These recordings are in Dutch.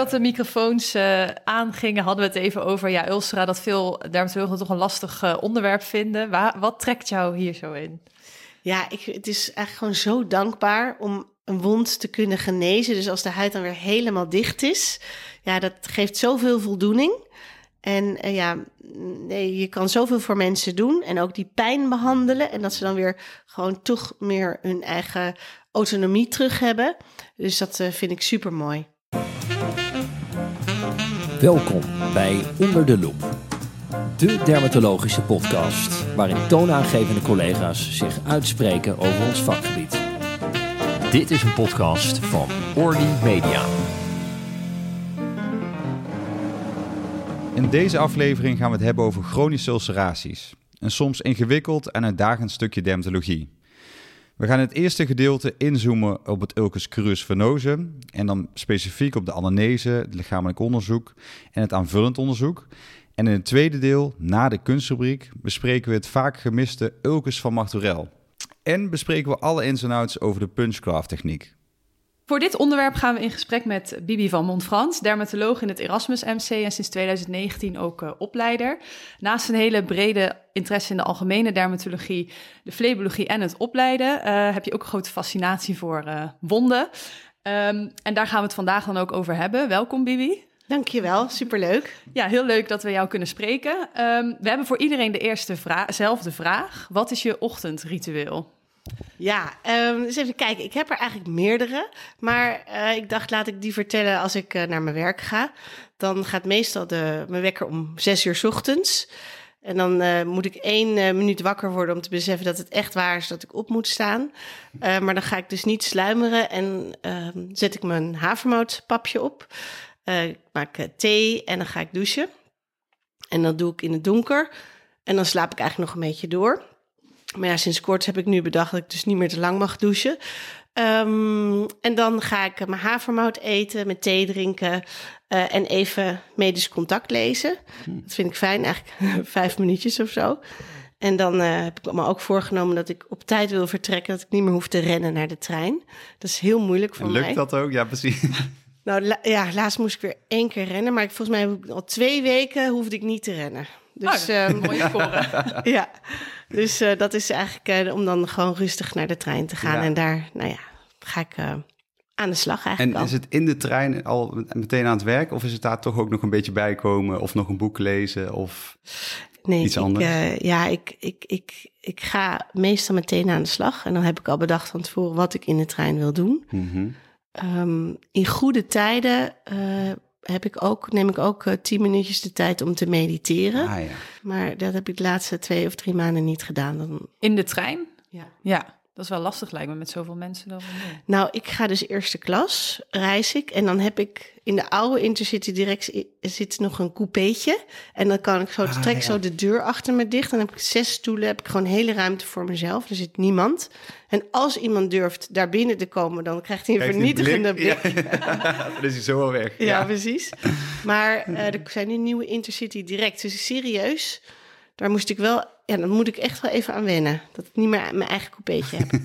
voordat de microfoons uh, aangingen, hadden we het even over ja, ulcera, dat veel dermatologen toch een lastig uh, onderwerp vinden. Waar, wat trekt jou hier zo in? Ja, ik, het is eigenlijk gewoon zo dankbaar om een wond te kunnen genezen. Dus als de huid dan weer helemaal dicht is, ja, dat geeft zoveel voldoening. En uh, ja, nee, je kan zoveel voor mensen doen en ook die pijn behandelen. En dat ze dan weer gewoon toch meer hun eigen autonomie terug hebben. Dus dat vind ik super mooi. Welkom bij Onder de Loep, de dermatologische podcast waarin toonaangevende collega's zich uitspreken over ons vakgebied. Dit is een podcast van Orly Media. In deze aflevering gaan we het hebben over chronische ulceraties. Een soms ingewikkeld en uitdagend stukje dermatologie. We gaan het eerste gedeelte inzoomen op het ulcus crus venose en dan specifiek op de anamnese, het lichamelijk onderzoek en het aanvullend onderzoek. En in het tweede deel, na de kunstrubriek, bespreken we het vaak gemiste ulcus van Martorell. En bespreken we alle ins en outs over de punchcraft techniek. Voor dit onderwerp gaan we in gesprek met Bibi van Montfrans, dermatoloog in het Erasmus MC en sinds 2019 ook uh, opleider. Naast een hele brede interesse in de algemene dermatologie, de flebologie en het opleiden, uh, heb je ook een grote fascinatie voor uh, wonden. Um, en daar gaan we het vandaag dan ook over hebben. Welkom Bibi. Dankjewel, superleuk. Ja, heel leuk dat we jou kunnen spreken. Um, we hebben voor iedereen de eerste vraag, zelfde vraag. Wat is je ochtendritueel? Ja, um, eens even kijken. Ik heb er eigenlijk meerdere. Maar uh, ik dacht, laat ik die vertellen als ik uh, naar mijn werk ga. Dan gaat meestal de, mijn wekker om zes uur ochtends. En dan uh, moet ik één minuut wakker worden om te beseffen dat het echt waar is dat ik op moet staan. maar dan ga ik dus niet sluimeren en ehm, zet ik mijn havermoutpapje op. ik maak thee en dan ga ik douchen. En dat doe ik in het donker. En dan slaap ik eigenlijk nog een beetje door. Maar ja, sinds kort heb ik nu bedacht dat ik dus niet meer te lang mag douchen. Um, en dan ga ik mijn havermout eten, met thee drinken uh, en even medisch contact lezen. Dat vind ik fijn, eigenlijk vijf minuutjes of zo. En dan uh, heb ik me ook voorgenomen dat ik op tijd wil vertrekken, dat ik niet meer hoef te rennen naar de trein. Dat is heel moeilijk voor en lukt mij. Lukt dat ook? Ja, precies. Nou la ja, laatst moest ik weer één keer rennen, maar ik, volgens mij al twee weken hoefde ik niet te rennen. Dus, oh, um, mooie score. ja, dus uh, dat is eigenlijk uh, om dan gewoon rustig naar de trein te gaan. Ja. En daar, nou ja, ga ik uh, aan de slag eigenlijk En al. is het in de trein al meteen aan het werk? Of is het daar toch ook nog een beetje bijkomen? Of nog een boek lezen? Of nee, iets anders? Ik, ja, ik, ik, ik, ik ga meestal meteen aan de slag. En dan heb ik al bedacht van tevoren wat ik in de trein wil doen. Mm -hmm. um, in goede tijden heb ik ook, neem ik ook uh, tien minuutjes de tijd om te mediteren. Ah, ja. Maar dat heb ik de laatste twee of drie maanden niet gedaan. Dan... In de trein? Ja. Ja, dat is wel lastig lijkt me met zoveel mensen. Dan nou, ik ga dus eerste klas, reis ik. En dan heb ik in de oude Intercity direct zit nog een coupeetje. En dan kan ik zo, ah, trek ja. zo de deur achter me dicht. Dan heb ik zes stoelen, heb ik gewoon hele ruimte voor mezelf. Er zit niemand. En als iemand durft daar binnen te komen, dan krijgt hij een Krijgt vernietigende blik. blik. Ja. dan is hij zo al weg. Ja, ja. precies. Maar uh, er zijn nu nieuwe Intercity direct. Dus serieus, daar moest ik wel... Ja, dan moet ik echt wel even aan wennen. Dat ik niet meer mijn eigen coupeetje heb.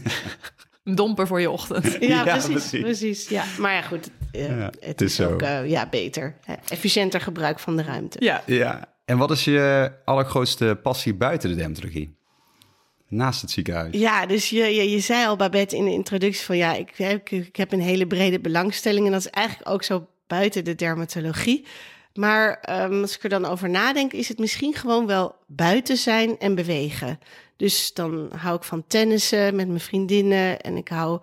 Een domper voor je ochtend. Ja, precies. precies. precies. Ja. Maar ja, goed. Uh, ja, het, het, is, is ook uh, ja, beter. Efficiënter gebruik van de ruimte. Ja. ja. En wat is je allergrootste passie buiten de dermatologie? Naast het ziekenhuis. Ja, dus je, je, je zei al, Babette, in de introductie van ja, ik heb, ik heb een hele brede belangstelling. En dat is eigenlijk ook zo buiten de dermatologie. Maar um, als ik er dan over nadenk, is het misschien gewoon wel buiten zijn en bewegen. Dus dan hou ik van tennissen met mijn vriendinnen en ik hou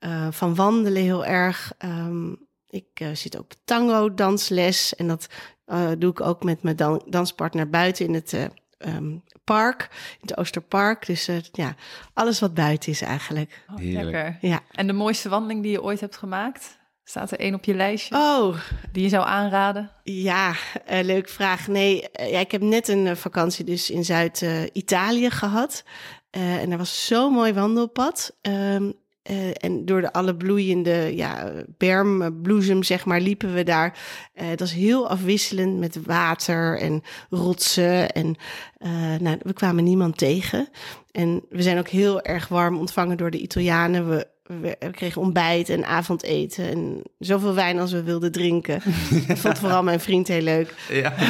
uh, van wandelen heel erg. Um, ik uh, zit ook op tango dansles en dat uh, doe ik ook met mijn dan danspartner buiten in het um, park, in het Oosterpark. Dus ja, alles wat buiten is eigenlijk. Oh, lekker. Ja. En de mooiste wandeling die je ooit hebt gemaakt? Staat er één op je lijstje? Oh. Die je zou aanraden? Ja, uh, leuke vraag. Nee, uh, ja, ik heb net een uh, vakantie dus in Zuid-Italië gehad. en er was zo'n mooi wandelpad. Um, en door de alle bloeiende ja, bermbloesem, zeg maar, liepen we daar. Het was heel afwisselend met water en rotsen. En nou, we kwamen niemand tegen. En we zijn ook heel erg warm ontvangen door de Italianen. We we, we kregen ontbijt en avondeten en zoveel wijn als we wilden drinken. dat vond vooral mijn vriend heel leuk. Ja.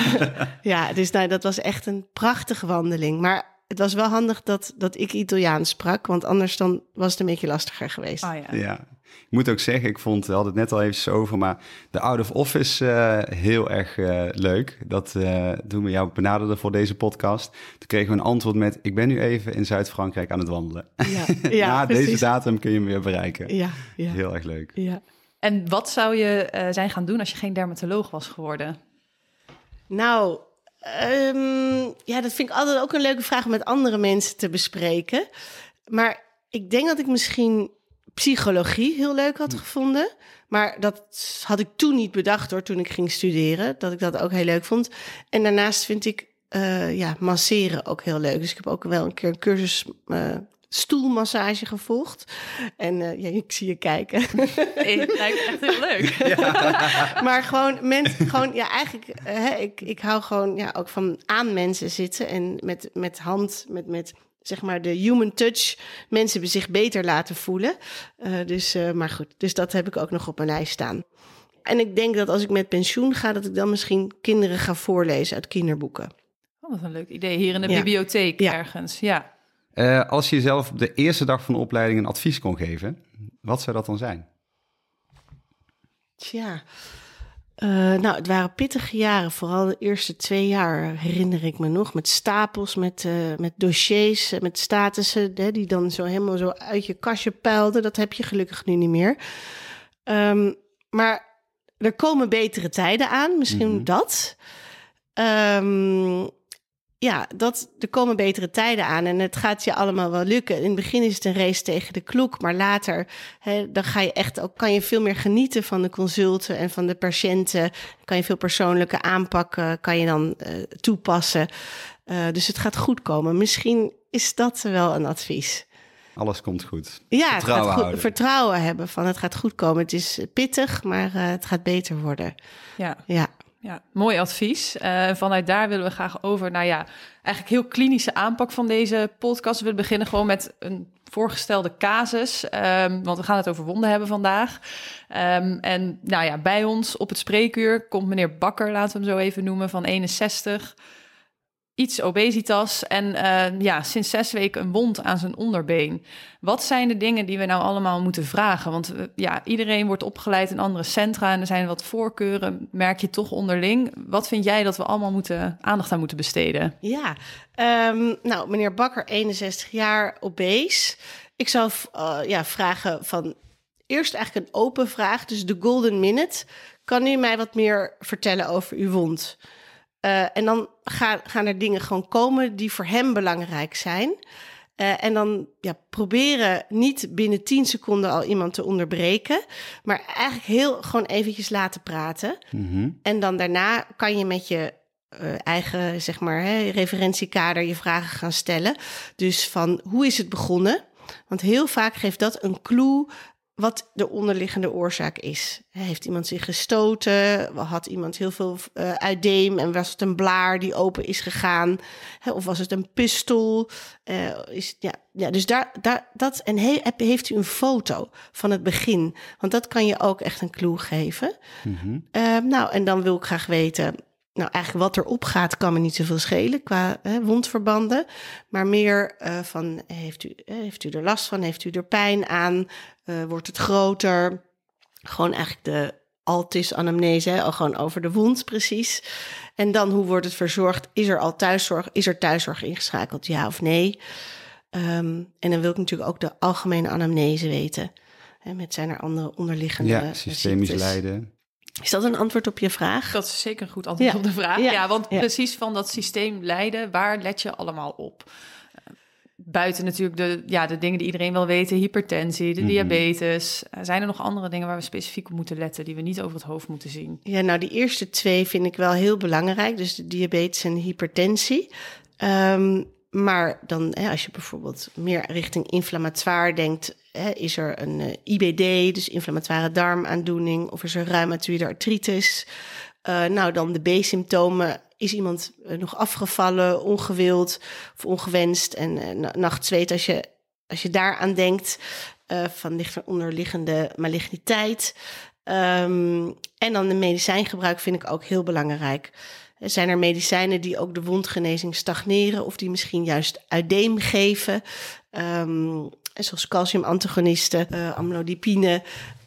Ja, dus nou, dat was echt een prachtige wandeling. Maar het was wel handig dat, dat ik Italiaans sprak, want anders dan was het een beetje lastiger geweest. Ah, ja. ja. Ik moet ook zeggen, ik vond, we hadden het net al even over, maar de out of office eh, heel erg eh, leuk. Dat uh, toen we jou benaderden voor deze podcast, toen kregen we een antwoord met, ik ben nu even in Zuid-Frankrijk aan het wandelen. Ja, ja Na precies. deze datum kun je hem weer bereiken. Ja, ja, Heel erg leuk. ja. En wat zou je eh, zijn gaan doen als je geen dermatoloog was geworden? Nou, ehm, ja, dat vind ik altijd ook een leuke vraag om met andere mensen te bespreken. Maar ik denk dat ik misschien psychologie heel leuk had gevonden. Maar dat had ik toen niet bedacht hoor, toen ik ging studeren. Dat ik dat ook heel leuk vond. En daarnaast vind ik eh, ja, masseren ook heel leuk. Dus ik heb ook wel een keer een cursus eh, stoelmassage gevolgd. En eh, ja, ik zie je kijken. Het lijkt me echt heel leuk. maar gewoon mensen, gewoon ja, eigenlijk, hè, ik, ik hou gewoon ja, ook van aan mensen zitten en met, met hand, met, met zeg maar de human touch, mensen zich beter laten voelen. Eh, dus, eh, maar goed, dus dat heb ik ook nog op mijn lijst staan. En ik denk dat als ik met pensioen ga, dat ik dan misschien kinderen ga voorlezen uit kinderboeken. Oh, wat een leuk idee. Hier in de Ja. bibliotheek Ja. ergens. Ja. Eh, als je jezelf op de eerste dag van de opleiding een advies kon geven, wat zou dat dan zijn? Tja. Eh, nou, het waren pittige jaren. Vooral de eerste twee jaar herinner ik me nog. Met stapels, met, eh, met dossiers, eh, met statussen... Hè, die dan zo helemaal zo uit je kastje puilden. Dat heb je gelukkig nu niet meer. Ehm, maar er komen betere tijden aan. Misschien Mhm. dat. Ehm, ja, dat, er komen betere tijden aan en het gaat je allemaal wel lukken. In het begin is het een race tegen de klok, maar later hè, dan ga je echt ook, kan je veel meer genieten van de consulten en van de patiënten. Kan je veel persoonlijke aanpakken, kan je dan eh, toepassen. Eh, dus het gaat goed komen. Misschien is dat wel een advies. Alles komt goed. Ja, Vertrouwen het gaat goed, vertrouwen hebben van het gaat goed komen. Het is pittig, maar eh, het gaat beter worden. Ja. Ja. Ja, mooi advies. Eh, vanuit daar willen we graag over naar ja, eigenlijk heel klinische aanpak van deze podcast. We beginnen gewoon met een voorgestelde casus, ehm, want we gaan het over wonden hebben vandaag. Ehm, en nou ja, bij ons op het spreekuur komt meneer Bakker, laten we hem zo even noemen, van 61. Iets obesitas en eh, ja, sinds zes weken een wond aan zijn onderbeen. Wat zijn de dingen die we nou allemaal moeten vragen? Want eh, ja, iedereen wordt opgeleid in andere centra en er zijn wat voorkeuren, merk je toch onderling. Wat vind jij dat we allemaal moeten, aandacht aan moeten besteden? Ja, ehm, nou, meneer Bakker, 61 jaar, obese. Ik zou eh, ja, vragen van... Eerst eigenlijk een open vraag, dus de golden minute. Kan u mij wat meer vertellen over uw wond? Eh, en dan gaan, gaan er dingen gewoon komen die voor hem belangrijk zijn. Eh, en dan ja, proberen niet binnen 10 seconden al iemand te onderbreken. Maar eigenlijk heel gewoon eventjes laten praten. Mhm. En dan daarna kan je met je eh, eigen, zeg maar, hè, referentiekader je vragen gaan stellen. Dus van hoe is het begonnen? Want heel vaak geeft dat een clue wat de onderliggende oorzaak is. Heeft iemand zich gestoten? Had iemand heel veel eh uitdeem en was het een blaar die open is gegaan? Of was het een pistool? Eh, is, ja, ja, dus daar, daar, dat, en he- heeft u een foto van het begin? Want dat kan je ook echt een clue geven. Mhm. Eh, nou, en dan wil ik graag weten, nou eigenlijk wat erop gaat, kan me niet zoveel schelen qua hè, wondverbanden. Maar meer eh, van, heeft u, eh, heeft u er last van? Heeft u er pijn aan? Eh, wordt het groter? Gewoon eigenlijk de altis anamnese, hè, al gewoon over de wond precies. En dan, hoe wordt het verzorgd? Is er al thuiszorg? Is er thuiszorg ingeschakeld? Ja of nee? Ehm, en dan wil ik natuurlijk ook de algemene anamnese weten. Hè, met zijn er andere onderliggende Ja, systemisch ziektes? lijden. Is dat een antwoord op je vraag? Dat is zeker een goed antwoord Ja. op de vraag. Ja. Ja, want Ja. precies van dat systeem leiden, waar let je allemaal op? Eh, Buiten natuurlijk de, ja, de dingen die iedereen wil weten, hypertensie, de Mhm. diabetes. Eh, Zijn er nog andere dingen waar we specifiek op moeten letten, die we niet over het hoofd moeten zien? Ja, nou die eerste twee vind ik wel heel belangrijk. Dus de diabetes en de hypertensie. Ehm, maar dan, hè, als je bijvoorbeeld meer richting inflammatoire denkt, hè, is er een eh, IBD, dus inflammatoire darmaandoening, of is er reumatoïde artritis? Eh, nou, dan de B-symptomen. Is iemand eh, nog afgevallen, ongewild of ongewenst? En na- nachtzweet, als je, als je daaraan denkt. van ligt er onderliggende maligniteit. Ehm, en dan de medicijngebruik vind ik ook heel belangrijk. Zijn er medicijnen die ook de wondgenezing stagneren of die misschien juist uitdeem geven? Um, zoals calciumantagonisten, uh, amlodipine.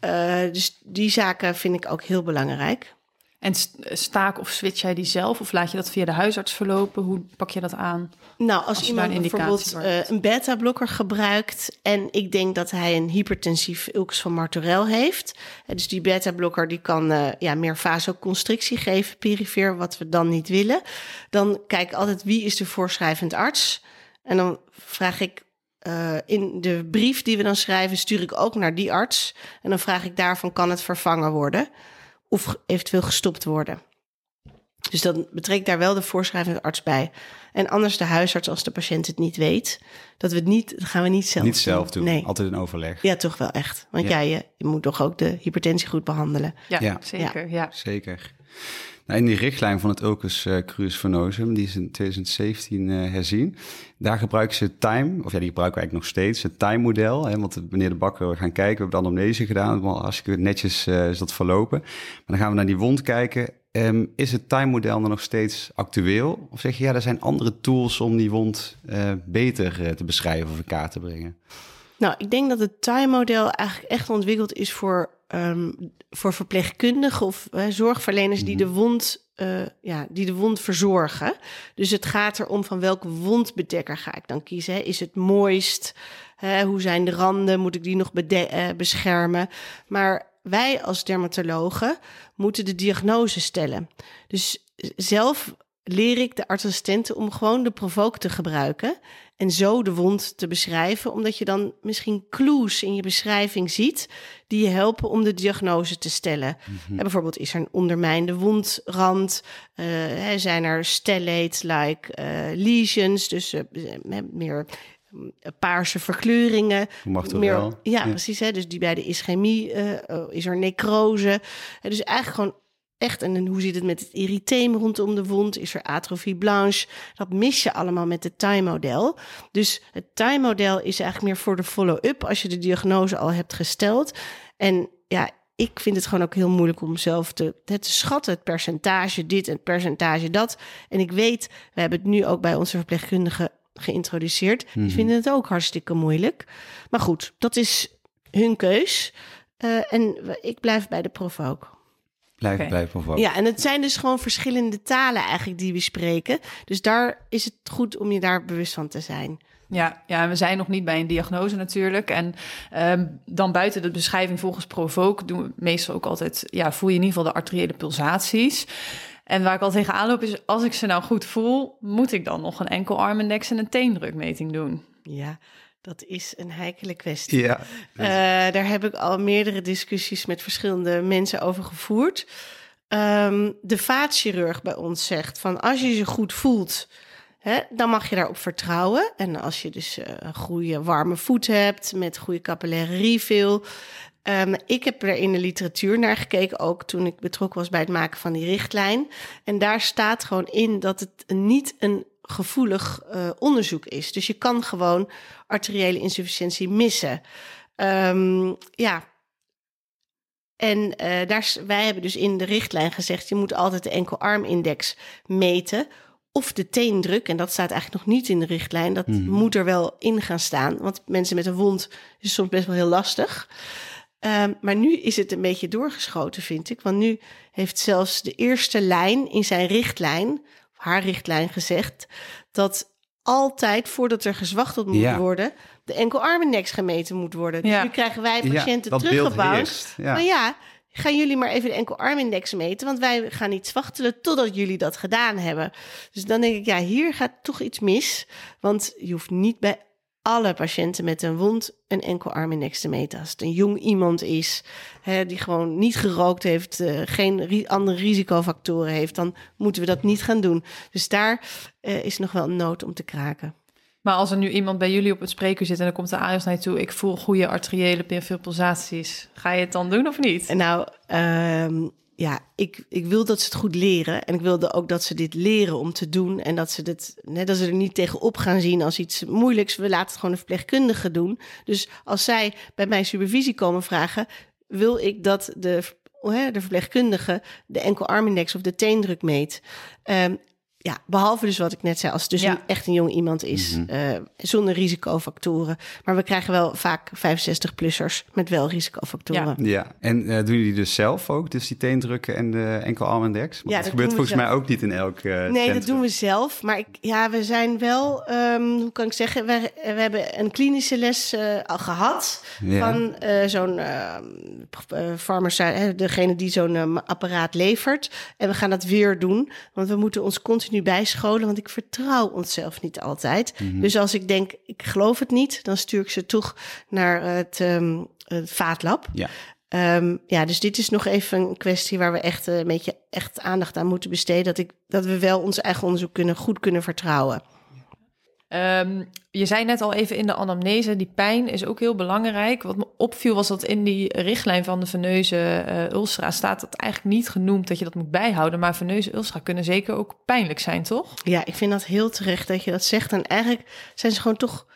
Uh, dus die zaken vind ik ook heel belangrijk. En staak of switch jij die zelf of laat je dat via de huisarts verlopen? Hoe pak je dat aan? Nou, als, iemand een bijvoorbeeld uh, een beta-blokker gebruikt en ik denk dat hij een hypertensief ulcus van Martorell heeft. dus die beta-blokker die kan uh, ja, meer vasoconstrictie geven, perifeer, wat we dan niet willen. Dan kijk ik altijd wie is de voorschrijvend arts. En dan vraag ik uh, in de brief die we dan schrijven, stuur ik ook naar die arts. En dan vraag ik daarvan, kan het vervangen worden? Of eventueel gestopt worden? Dus dan betrekt daar wel de voorschrijvende arts bij. En anders de huisarts als de patiënt het niet weet. Dat we het niet, dat gaan we niet zelf niet zelf doen. Nee. Altijd een overleg. Ja, toch wel echt. Want ja, je, je, moet toch ook de hypertensie goed behandelen. Ja, ja. zeker. Ja. Zeker. Nou, in die richtlijn van het Ulcus uh, Cruis Venosum, die is in 2017 uh, eh, herzien. Daar gebruiken ze time, of ja, die gebruiken we eigenlijk nog steeds, het time-model. Want meneer de Bakker, we gaan kijken, we hebben de anamnese gedaan, maar hartstikke netjes uh, is dat verlopen. Maar dan gaan we naar die wond kijken. Um, is het time-model dan nog steeds actueel? Of zeg je, ja, er zijn andere tools om die wond beter te beschrijven of in kaart te brengen? Nou, ik denk dat het time-model eigenlijk echt ontwikkeld is voor um, voor verpleegkundigen of uh, zorgverleners die de mhm. wond, uh, ja, die de wond verzorgen. Dus het gaat erom van welke wondbedekker ga ik dan kiezen. Hè? Is het mooist? Hè? Hoe zijn de randen? Moet ik die nog uh, beschermen? Maar wij als dermatologen moeten de diagnose stellen. Dus zelf leer ik de artsassistenten om gewoon de provoke te gebruiken en zo de wond te beschrijven, omdat je dan misschien clues in je beschrijving ziet die je helpen om de diagnose te stellen. Mhm. bijvoorbeeld is er een ondermijnde wondrand, uh, zijn er stellates like uh, lesions, dus uh, meer paarse verkleuringen. Meer, ja, ja, precies. Hè, dus die bij de ischemie is er necrose. dus eigenlijk gewoon echt. En hoe zit het met het erytheem rondom de wond? Is er atrofie blanche? Dat mis je allemaal met het time-model. Dus het time-model is eigenlijk meer voor de follow-up als je de diagnose al hebt gesteld. En ja, ik vind het gewoon ook heel moeilijk om zelf te, te schatten. Het percentage dit en het percentage dat. En ik weet, we hebben het nu ook bij onze verpleegkundigen geïntroduceerd. Die mhm. vinden het ook hartstikke moeilijk. Maar goed, dat is hun keus. Uh, en ik blijf bij de prof ook. Blijf, okay. blijf Ja, en het zijn dus gewoon verschillende talen eigenlijk die we spreken. Dus daar is het goed om je daar bewust van te zijn. Ja, ja, we zijn nog niet bij een diagnose natuurlijk. En um, dan buiten de beschrijving volgens Provoke doen we meestal ook altijd, ja, voel je in ieder geval de arteriële pulsaties. En waar ik al tegenaan loop is, als ik ze nou goed voel, moet ik dan nog een enkel armindex en een teendrukmeting doen? Ja, dat is een heikele kwestie. Ja, uh, daar heb ik al meerdere discussies met verschillende mensen over gevoerd. Um, de vaatchirurg bij ons zegt van als je je goed voelt, hè, dan mag je daarop vertrouwen. En als je dus uh, een goede warme voet hebt met goede capillaire refill. Um, ik heb er in de literatuur naar gekeken, ook toen ik betrokken was bij het maken van die richtlijn. En daar staat gewoon in dat het niet een gevoelig uh, onderzoek is. Dus je kan gewoon arteriële insufficiëntie missen. Um, ja. En uh, daar, wij hebben dus in de richtlijn gezegd: je moet altijd de enkelarmindex meten. Of de teendruk, en dat staat eigenlijk nog niet in de richtlijn. Dat mm. moet er wel in gaan staan. Want mensen met een wond is soms best wel heel lastig. Um, maar nu is het een beetje doorgeschoten, vind ik. Want nu heeft zelfs de eerste lijn in zijn richtlijn haar richtlijn gezegd dat altijd voordat er gezwachteld moet worden, de enkelarmindex gemeten moet worden. Dus nu krijgen wij patiënten ja, teruggebouwd. Ja. Maar ja, gaan jullie maar even de enkelarmindex meten, want wij gaan niet zwachtelen totdat jullie dat gedaan hebben. Dus dan denk ik, ja, hier gaat toch iets mis, want je hoeft niet bij alle patiënten met een wond een enkel armindex te meten. Als het een jong iemand is hè, die gewoon niet gerookt heeft, uh, geen andere risicofactoren heeft, dan moeten we dat niet gaan doen. Dus daar uh, is nog wel een nood om te kraken. Maar als er nu iemand bij jullie op het spreker zit en dan komt de AIOS naar je toe, ik voel goede arteriële pulsaties, ga je het dan doen of niet? Nou, um, ja, ik, ik wil dat ze het goed leren. En ik wilde ook dat ze dit leren om te doen. En dat ze, dit, net dat ze er niet tegenop gaan zien als iets moeilijks. We laten het gewoon een verpleegkundige doen. Dus als zij bij mij supervisie komen vragen, wil ik dat de, de verpleegkundige de enkel-armindex of de teendruk meet. Um, ja, behalve dus wat ik net zei, als het dus een, echt een jong iemand is, mm zonder risicofactoren. Maar we krijgen wel vaak 65-plussers met wel risicofactoren. Ja, ja. en uh, doen jullie dus zelf ook, dus die teendrukken en de enkel arm index? Ja, dat, gebeurt volgens mij ook niet in elk uh, Nee, dat doen we zelf. Maar ik, ja, we zijn wel, um, hoe kan ik zeggen, we, we hebben een klinische les uh, al gehad van zo'n farmaceut, degene die zo'n apparaat levert. En we gaan dat weer doen, want we moeten ons continu nu bijscholen, want ik vertrouw onszelf niet altijd. Mhm. Dus als ik denk, ik geloof het niet, dan stuur ik ze toch naar het, um, het vaatlab. Ja. Um, ja, dus dit is nog even een kwestie waar we echt uh, een beetje echt aandacht aan moeten besteden. Dat, ik, dat we wel ons eigen onderzoek kunnen, goed kunnen vertrouwen. Um, je zei net al even in de anamnese, die pijn is ook heel belangrijk. Wat me opviel was dat in die richtlijn van de veneuze uh, ulcera staat dat eigenlijk niet genoemd dat je dat moet bijhouden. Maar veneuze ulcera kunnen zeker ook pijnlijk zijn, toch? Ja, ik vind dat heel terecht dat je dat zegt. En eigenlijk zijn ze gewoon toch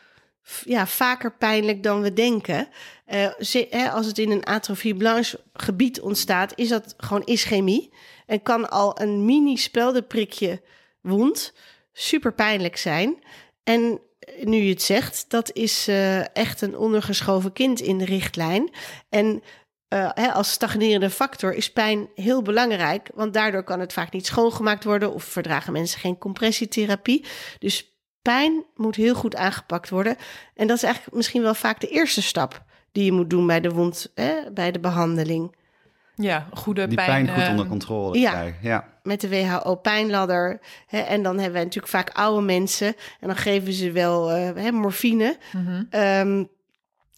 ja, vaker pijnlijk dan we denken. Uh, als het in een atrofie blanche gebied ontstaat, is dat gewoon ischemie. En kan al een mini speldenprikje wond super pijnlijk zijn. En nu je het zegt, dat is uh, echt een ondergeschoven kind in de richtlijn. En uh, hè, als stagnerende factor is pijn heel belangrijk, want daardoor kan het vaak niet schoongemaakt worden of verdragen mensen geen compressietherapie. Dus pijn moet heel goed aangepakt worden. En dat is eigenlijk misschien wel vaak de eerste stap die je moet doen bij de wond, hè, bij de behandeling. Ja, goede Die pijn, pijn goed onder eh, controle ja, krijgen. Ja, met de WHO-pijnladder. En dan hebben we natuurlijk vaak oude mensen. En dan geven ze wel uh, morfine. Mm um,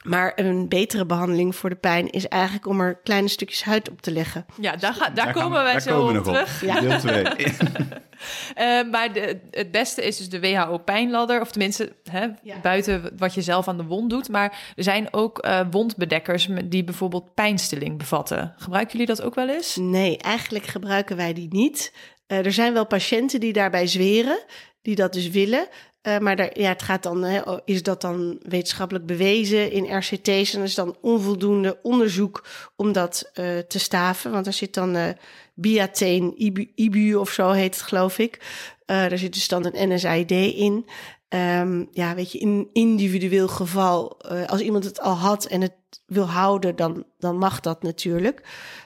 maar een betere behandeling voor de pijn is eigenlijk om er kleine stukjes huid op te leggen. Ja, daar, ga, daar, komen wij zo op terug. Op. Ja. Deel 2. uh, maar de, het beste is dus de WHO-pijnladder. Of tenminste, hè, buiten wat je zelf aan de wond doet. Maar er zijn ook uh, wondbedekkers die bijvoorbeeld pijnstilling bevatten. Gebruiken jullie dat ook wel eens? Nee, eigenlijk gebruiken wij die niet. Uh, er zijn wel patiënten die daarbij zweren, die dat dus willen. Uh, maar daar, ja, het gaat dan, hè, is dat dan wetenschappelijk bewezen in RCT's? En is dan onvoldoende onderzoek om dat uh, te staven. Want er zit dan uh, biateen, IBU, of zo heet het, geloof ik. daar zit dus dan een NSAID in. Um, ja, weet je, in individueel geval, als iemand het al had en het wil houden, dan, dan mag dat natuurlijk.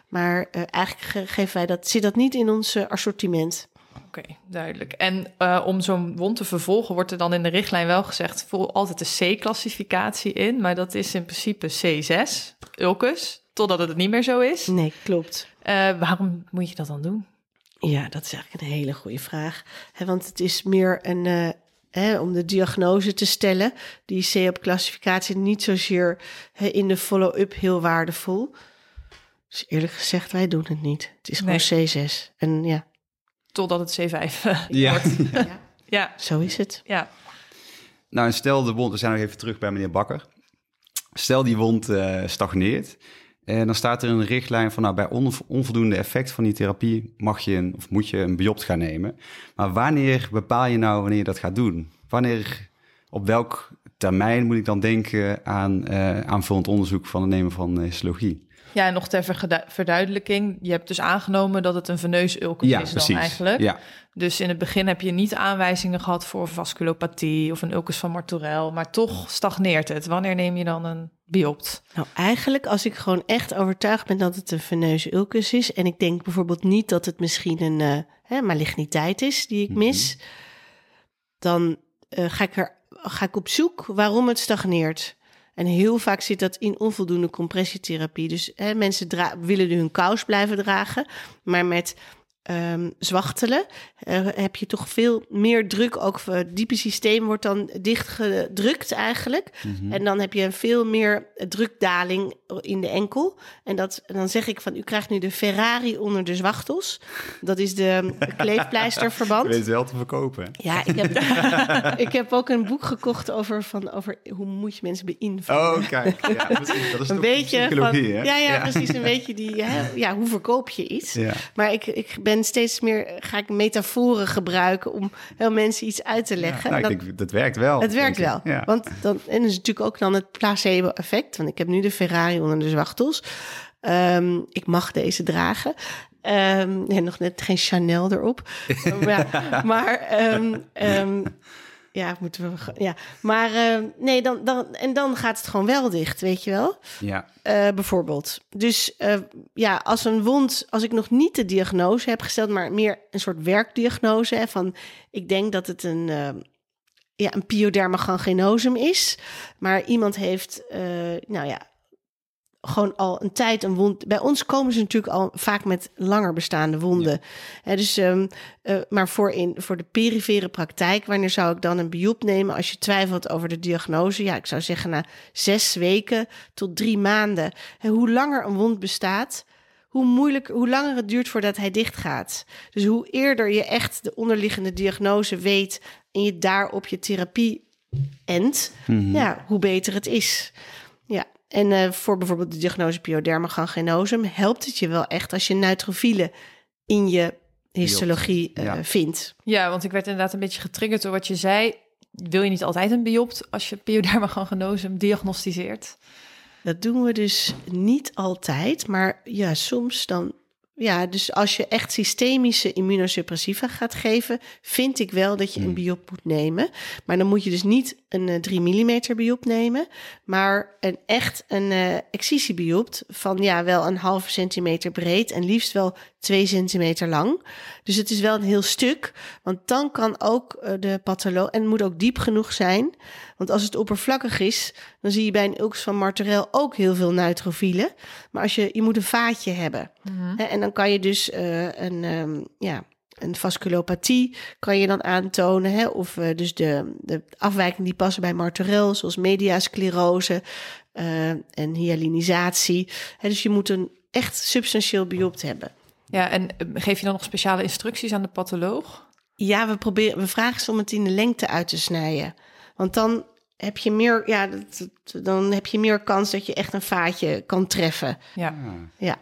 Maar eigenlijk geven wij dat, zit dat niet in ons assortiment. Oké, duidelijk. En uh, om zo'n wond te vervolgen, wordt er dan in de richtlijn wel gezegd: voel altijd de C-classificatie in, maar dat is in principe C6, ulcus, totdat het niet meer zo is. Nee, klopt. Uh, waarom moet je dat dan doen? Ja, dat is eigenlijk een hele goede vraag. He, want het is meer een. Uh, Hè, om de diagnose te stellen. Die C-op-classificatie niet zozeer in de follow-up heel waardevol. Dus eerlijk gezegd, wij doen het niet. Het is gewoon C6. En ja, totdat het C5 uh, ja. wordt. ja. ja. Zo is het. Ja. Nou, en stel de wond, we zijn nog even terug bij meneer Bakker. Stel die wond uh, stagneert. En dan staat er een richtlijn van, nou, bij onvoldoende effect van die therapie mag je een, of moet je een biopt gaan nemen. Maar wanneer bepaal je nou wanneer je dat gaat doen? Wanneer, op welk termijn moet ik dan denken aan uh, aanvullend onderzoek van het nemen van histologie? Ja, en nog ter verduidelijking. Je hebt dus aangenomen dat het een veneus ulcus ja, is dan precies. eigenlijk. Ja. Dus in het begin heb je niet aanwijzingen gehad voor vasculopathie of een ulcus van Martorell, maar toch stagneert het. Wanneer neem je dan een biopt? Nou, eigenlijk als ik gewoon echt overtuigd ben dat het een veneus ulcus is en ik denk bijvoorbeeld niet dat het misschien een uh, hè, maligniteit is die ik mhm. mis, dan uh, ga ik er ga ik op zoek waarom het stagneert. En heel vaak zit dat in onvoldoende compressietherapie. Dus hè, mensen willen hun kous blijven dragen, maar met ehm, zwachtelen, eh, heb je toch veel meer druk. Ook het diepe systeem wordt dan dichtgedrukt eigenlijk. Mhm. En dan heb je veel meer drukdaling in de enkel. En dat, dan zeg ik van, u krijgt nu de Ferrari onder de zwachtels. Dat is de kleefpleisterverband. Weet wel te verkopen. Ja, ik heb, ik heb ook een boek gekocht over, van, over hoe moet je mensen beïnvloeden. Oh, kijk. Ja, precies. dat is een beetje van, ja, ja, precies. Een beetje die, hè, ja, hoe verkoop je iets? Ja. Maar ik, ik ben steeds meer, ga ik metaforen gebruiken om heel mensen iets uit te leggen. Nou, En ik dat- denk, dat werkt wel. het werkt wel. Ja. Want dan, en er is natuurlijk ook dan het placebo-effect. Want ik heb nu de Ferrari onder de zwachtels. Ehm, ik mag deze dragen. Ehm en nog net geen Chanel erop. ja, maar ehm, ehm, ja, moeten we. Ja, maar ehm, nee, dan, dan, en dan gaat het gewoon wel dicht, weet je wel? ja. Eh, bijvoorbeeld. Dus eh, ja, als een wond, als ik nog niet de diagnose heb gesteld, maar meer een soort werkdiagnose hè, van, ik denk dat het een, eh, ja, een pyoderma gangrenosum is, maar iemand heeft, eh, nou ja, gewoon al een tijd een wond. Bij ons komen ze natuurlijk al vaak met langer bestaande wonden. Hè, dus, ehm, eh, maar voor, in, voor de perifere praktijk, wanneer zou ik dan een biop nemen als je twijfelt over de diagnose? Ja, ik zou zeggen na zes weken tot drie maanden. En hoe langer een wond bestaat, hoe moeilijk, hoe langer het duurt voordat hij dichtgaat. Dus hoe eerder je echt de onderliggende diagnose weet en je daarop je therapie endt, ja, hoe beter het is. Ja, en eh, voor bijvoorbeeld de diagnose pyoderma gangrenosum helpt het je wel echt als je neutrofielen in je histologie eh, Ja. vindt. Ja, want ik werd inderdaad een beetje getriggerd door wat je zei. Wil je niet altijd een biopt als je pyoderma gangrenosum diagnosticeert? Dat doen we dus niet altijd, maar ja, soms dan. Ja, dus als je echt systemische immunosuppressiva gaat geven, vind ik wel dat je een biop moet nemen. Maar dan moet je dus niet een eh, 3 mm biop nemen, maar een echt een eh excisiebiopt van ja, wel een halve centimeter breed en liefst wel 2 centimeter lang. Dus het is wel een heel stuk, want dan kan ook eh, de patholoog, en het moet ook diep genoeg zijn, want als het oppervlakkig is, dan zie je bij een ulcus van Martorell ook heel veel neutrofielen. Maar als je, je moet een vaatje hebben. Hè, en dan kan je dus eh, een, ehm, ja, een vasculopathie kan je dan aantonen. Hè, of eh, dus de, de afwijkingen die passen bij Martorell, zoals mediasclerose eh, en hyalinisatie. Hè, dus je moet een echt substantieel biopt hebben. Ja, en eh, geef je dan nog speciale instructies aan de patholoog? Ja, we, proberen, we vragen ze om het in de lengte uit te snijden. Want dan heb je meer, ja, dan heb je meer kans dat je echt een vaatje kan treffen. Ja. Ja.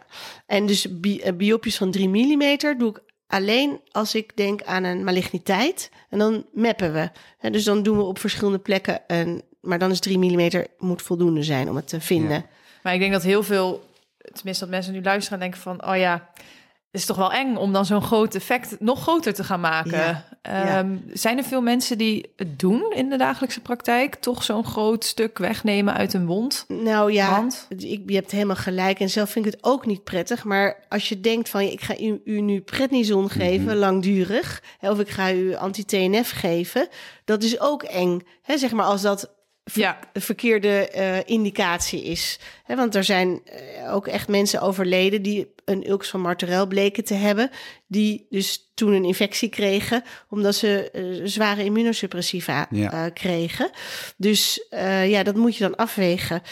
En dus bi eh, biopjes van 3 mm doe ik alleen als ik denk aan een maligniteit. En dan mappen we. En dus dan doen we op verschillende plekken. Een, maar dan is 3 mm moet voldoende zijn om het te vinden. Maar ik denk dat heel veel, tenminste dat mensen nu luisteren en denken van, oh ja, is toch wel eng om dan zo'n groot effect nog groter te gaan maken. Ja, ja. Ehm, Zijn er veel mensen die het doen in de dagelijkse praktijk? Toch zo'n groot stuk wegnemen uit een wond? Nou ja, Want? ik, je hebt helemaal gelijk. En zelf vind ik het ook niet prettig. Maar als je denkt van, ik ga u, u nu prednison geven, langdurig. Of ik ga u anti-TNF geven. Dat is ook eng. Hè, zeg maar als dat ver- Ja. de verkeerde eh, indicatie is. Want er zijn eh, ook echt mensen overleden die een ulcus van Martorell bleken te hebben. Die dus toen een infectie kregen, omdat ze eh, zware immunosuppressiva Ja. kregen. Dus ja, dat moet je dan afwegen.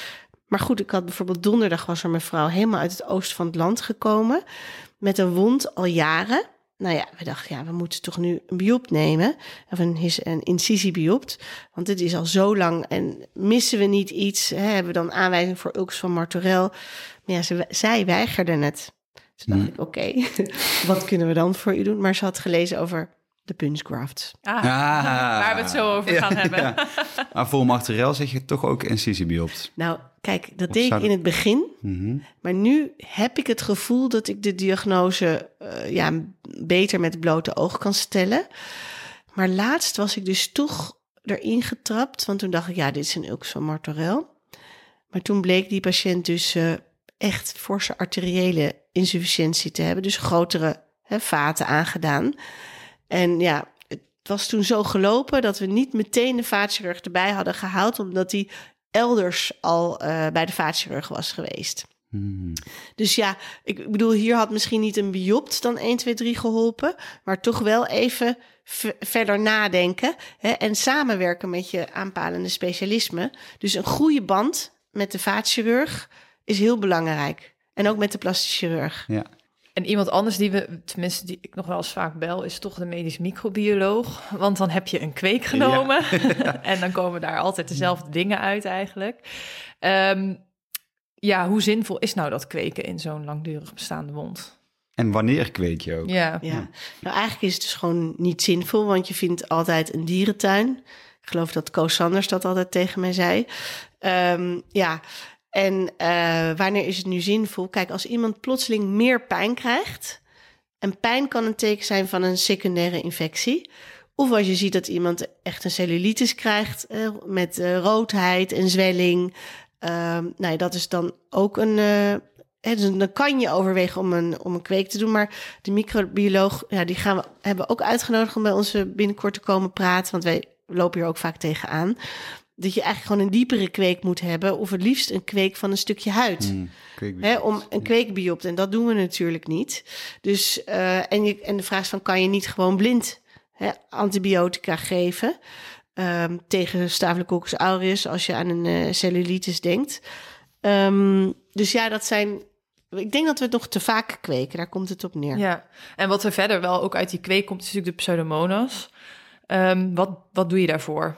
Maar goed, ik had bijvoorbeeld donderdag was er een mevrouw helemaal uit het oosten van het land gekomen. Met een wond al jaren. Nou ja, we dachten, ja, we moeten toch nu een biopt nemen. Of een, een incisiebiopt. Want dit is al zo lang. En missen we niet iets? Hè, hebben we dan aanwijzing voor ulcus van Martorell? Maar ja, ze, zij weigerde het. Toen dacht ik, oké, wat kunnen we dan voor u doen? Maar ze had gelezen over de punchgraft. Ah, Ah. waar we het zo over gaan hebben. Ja. Maar voor Martorell zeg je toch ook incisiebiopt. Nou, kijk, dat Of deed ik in het begin. Mhm. Maar nu heb ik het gevoel dat ik de diagnose eh, ja, beter met het blote oog kan stellen. Maar laatst was ik dus toch erin getrapt. Want toen dacht ik, ja, dit is een ulcus van Martorell. Maar toen bleek die patiënt dus eh, echt forse arteriële insufficiëntie te hebben. Dus grotere hè, vaten aangedaan. En ja, het was toen zo gelopen dat we niet meteen de vaatchirurg erbij hadden gehaald. Omdat hij elders al eh, bij de vaatchirurg was geweest. Hmm. Dus ja, ik bedoel, hier had misschien niet een biopt dan 1, 2, 3 geholpen, maar toch wel even verder nadenken hè, en samenwerken met je aanpalende specialisme. Dus een goede band met de vaatchirurg is heel belangrijk. En ook met de plastisch chirurg. Ja. En iemand anders die we, tenminste die ik nog wel eens vaak bel, is toch de medisch microbioloog. Want dan heb je een kweek genomen en dan komen daar altijd dezelfde dingen uit eigenlijk. Ehm, ja, hoe zinvol is nou dat kweken in zo'n langdurig bestaande wond? En wanneer kweek je ook? Ja, Ja. Nou, eigenlijk is het dus gewoon niet zinvol, want je vindt altijd een dierentuin. Ik geloof dat Koos Sanders dat altijd tegen mij zei. Ehm, ja, en eh, wanneer is het nu zinvol? Kijk, als iemand plotseling meer pijn krijgt... en pijn kan een teken zijn van een secundaire infectie... of als je ziet dat iemand echt een cellulitis krijgt... eh, met eh, roodheid en zwelling... Ehm, nou ja, dat is dan ook een... dus dan kan je overwegen om een, om een kweek te doen. Maar de microbioloog, ja, die gaan we, hebben we ook uitgenodigd om bij ons binnenkort te komen praten. Want wij lopen hier ook vaak tegenaan. Dat je eigenlijk gewoon een diepere kweek moet hebben. Of het liefst een kweek van een stukje huid. Kweek- Hè, om een kweekbiopt. En dat doen we natuurlijk niet. Dus, eh, en, je, en de vraag is van, kan je niet gewoon blind hè, antibiotica geven... ehm, tegen Staphylococcus aureus als je aan een eh, cellulitis denkt. Ehm, dus ja, dat zijn... Ik denk dat we het nog te vaak kweken. Daar komt het op neer. ja. En wat er verder wel ook uit die kweek komt, is natuurlijk de pseudomonas. Ehm, wat, wat doe je daarvoor?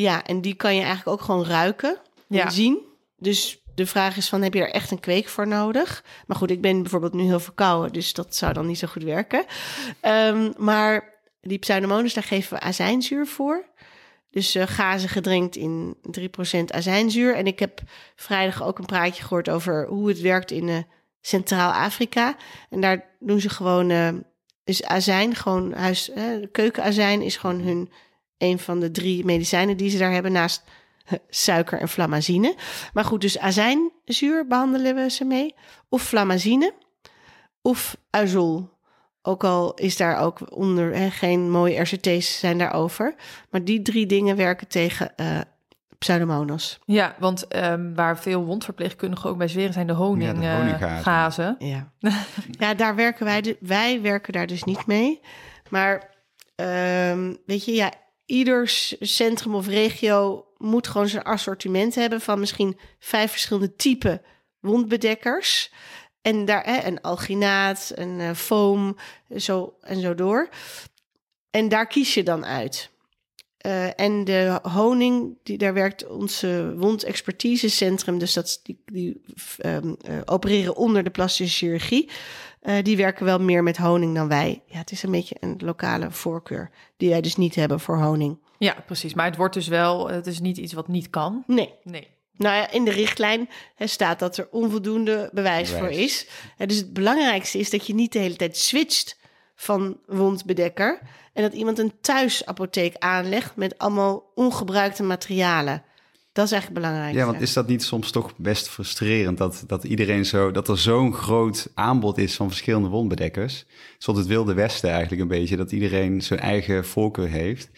Ja, en die kan je eigenlijk ook gewoon ruiken en Ja. zien. Dus de vraag is van, heb je er echt een kweek voor nodig? Maar goed, ik ben bijvoorbeeld nu heel verkouden, dus dat zou dan niet zo goed werken. Ehm, maar die pseudomonas, daar geven we azijnzuur voor. Dus eh gazen gedrenkt in 3% azijnzuur. En ik heb vrijdag ook een praatje gehoord over hoe het werkt in eh, Centraal-Afrika. En daar doen ze gewoon, eh is azijn, gewoon huis, keukenazijn is gewoon hun een van de drie medicijnen die ze daar hebben naast suiker en flamazine. Maar goed, dus azijnzuur behandelen we ze mee. Of flamazine. Of azol. Ook al is daar ook onder hè, geen mooie RCT's zijn daarover. Maar die drie dingen werken tegen eh pseudomonas. Ja, want ehm, waar veel wondverpleegkundigen ook bij zweren zijn de honing, Ja, de eh, honinggazen. gazen. Ja, ja daar werken wij, de, wij werken daar dus niet mee. Maar ehm, weet je, ja, ieder centrum of regio moet gewoon zijn assortiment hebben van misschien vijf verschillende typen wondbedekkers. En daar hè, een alginaat, een eh, foam, zo en zo door. En daar kies je dan uit. Eh, en de honing, die, daar werkt onze wondexpertisecentrum, dus dat, die, ehm, eh, opereren onder de plastische chirurgie. Eh, die werken wel meer met honing dan wij. Ja, het is een beetje een lokale voorkeur die wij dus niet hebben voor honing. Ja, precies. Maar het wordt dus wel, het is niet iets wat niet kan. Nee. Nee. Nou ja, in de richtlijn hè, staat dat er onvoldoende bewijs, Bewijs. voor is. Hè, dus het belangrijkste is dat je niet de hele tijd switcht van wondbedekker. En dat iemand een thuisapotheek aanlegt met allemaal ongebruikte materialen. Dat is eigenlijk belangrijk. Ja, want is dat niet soms toch best frustrerend dat, dat iedereen zo, dat er zo'n groot aanbod is van verschillende wondbedekkers? Zoals het Wilde Westen eigenlijk een beetje, dat iedereen zijn eigen voorkeur heeft.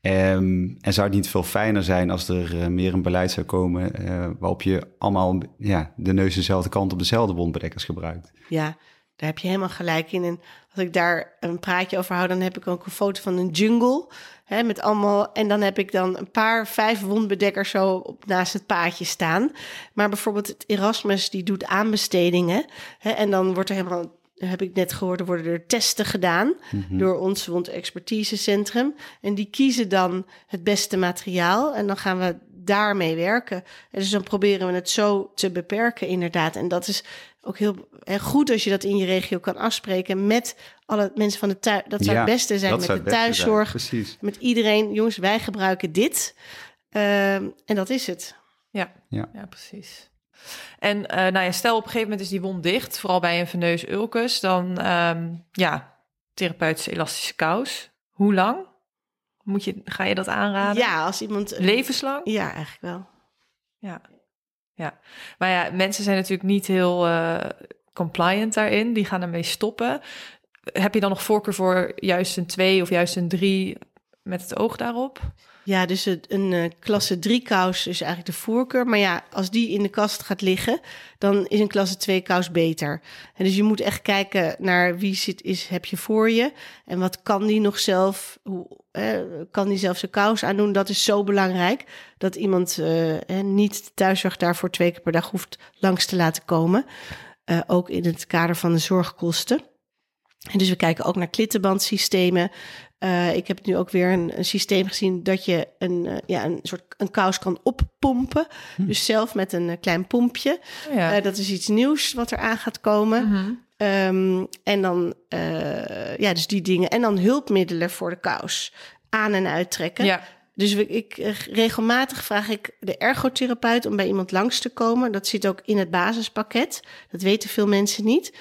Ehm, en zou het niet veel fijner zijn als er eh, meer een beleid zou komen eh, waarop je allemaal ja, de neus dezelfde kant op dezelfde wondbedekkers gebruikt? Ja, daar heb je helemaal gelijk in. En als ik daar een praatje over hou, dan heb ik ook een foto van een jungle. Hè, met allemaal, en dan heb ik dan een paar, vijf wondbedekkers zo op, naast het paadje staan. Maar bijvoorbeeld het Erasmus, die doet aanbestedingen. Hè, en dan wordt er helemaal, heb ik net gehoord, er worden er testen gedaan door ons wondexpertisecentrum. En die kiezen dan het beste materiaal en dan gaan we daarmee werken. En dus dan proberen we het zo te beperken, inderdaad. En dat is ook heel goed als je dat in je regio kan afspreken met alle mensen van de thuis. Dat zou Ja, het beste zijn met de thuiszorg. Precies. Met iedereen, jongens, wij gebruiken dit. Ehm, en dat is het. Ja, Ja. ja. precies. En eh, nou ja, stel op een gegeven moment is die wond dicht, vooral bij een veneus ulcus, dan ehm, ja, therapeutische elastische kous. Hoe lang? Moet je, ga je dat aanraden? Ja, als iemand. Levenslang? Ja, eigenlijk wel. Ja. ja. Maar ja, mensen zijn natuurlijk niet heel eh, compliant daarin. Die gaan ermee stoppen. Heb je dan nog voorkeur voor juist een twee of juist een drie met het oog daarop? Ja, dus een uh, klasse 3 kous is eigenlijk de voorkeur. Maar ja, als die in de kast gaat liggen, dan is een klasse 2 kous beter. En dus je moet echt kijken naar wie zit, is, heb je voor je. En wat kan die nog zelf, hoe, eh, kan die zelf zijn kous aandoen? Dat is zo belangrijk. Dat iemand uh, niet de thuiszorg daarvoor twee keer per dag hoeft langs te laten komen. Ook in het kader van de zorgkosten. En dus we kijken ook naar klittenbandsystemen. Uh, ik heb nu ook weer een, een systeem gezien dat je een, uh, ja, een soort een kous kan oppompen. Hm. Dus zelf met een uh, klein pompje. Oh ja. dat is iets nieuws wat er aan gaat komen. -hmm. um, en dan, ja, dus die dingen. En dan hulpmiddelen voor de kous. Aan- en uittrekken. Ja. Dus ik, regelmatig vraag ik de ergotherapeut om bij iemand langs te komen. Dat zit ook in het basispakket. Dat weten veel mensen niet.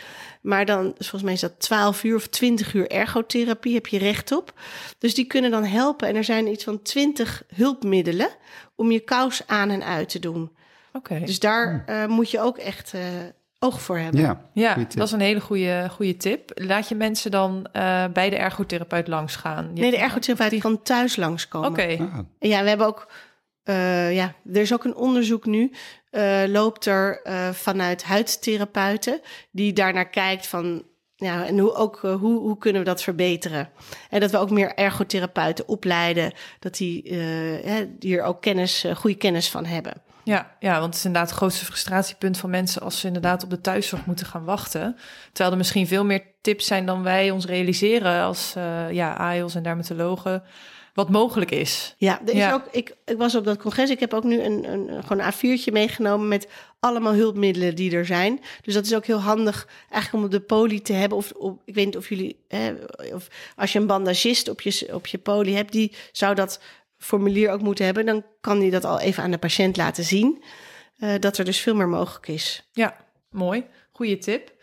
Maar dan, volgens mij is dat 12 uur of 20 uur ergotherapie, heb je recht op. Dus die kunnen dan helpen. En er zijn iets van 20 hulpmiddelen om je kous aan en uit te doen. Oké. Dus daar uh, moet je ook echt uh, oog voor hebben. Ja, ja dat is een hele goede, goede tip. Laat je mensen dan uh, bij de ergotherapeut langs gaan? nee, de ergotherapeut die... kan thuis langskomen. Oké. Okay. Ah. Ja, we hebben ook uh, ja, er is ook een onderzoek nu, uh, loopt er uh, vanuit huidtherapeuten, die daarnaar kijkt van, ja, en hoe, ook, hoe, hoe kunnen we dat verbeteren? En dat we ook meer ergotherapeuten opleiden, dat die hier ook kennis, goede kennis van hebben. Ja, ja, want het is inderdaad het grootste frustratiepunt van mensen als ze inderdaad op de thuiszorg moeten gaan wachten. Terwijl er misschien veel meer tips zijn dan wij ons realiseren als ja, AIOS en dermatologen wat mogelijk is. Ja, er is Ook, ik, ik was op dat congres. Ik heb ook nu een, een, gewoon een A4'tje meegenomen met allemaal hulpmiddelen die er zijn. Dus dat is ook heel handig eigenlijk om op de poli te hebben. Of, of ik weet niet of jullie, hè, of als je een bandagist op je, op je poli hebt, die zou dat formulier ook moeten hebben. Dan kan die dat al even aan de patiënt laten zien. Uh, dat er dus veel meer mogelijk is. Ja, mooi. Goeie tip.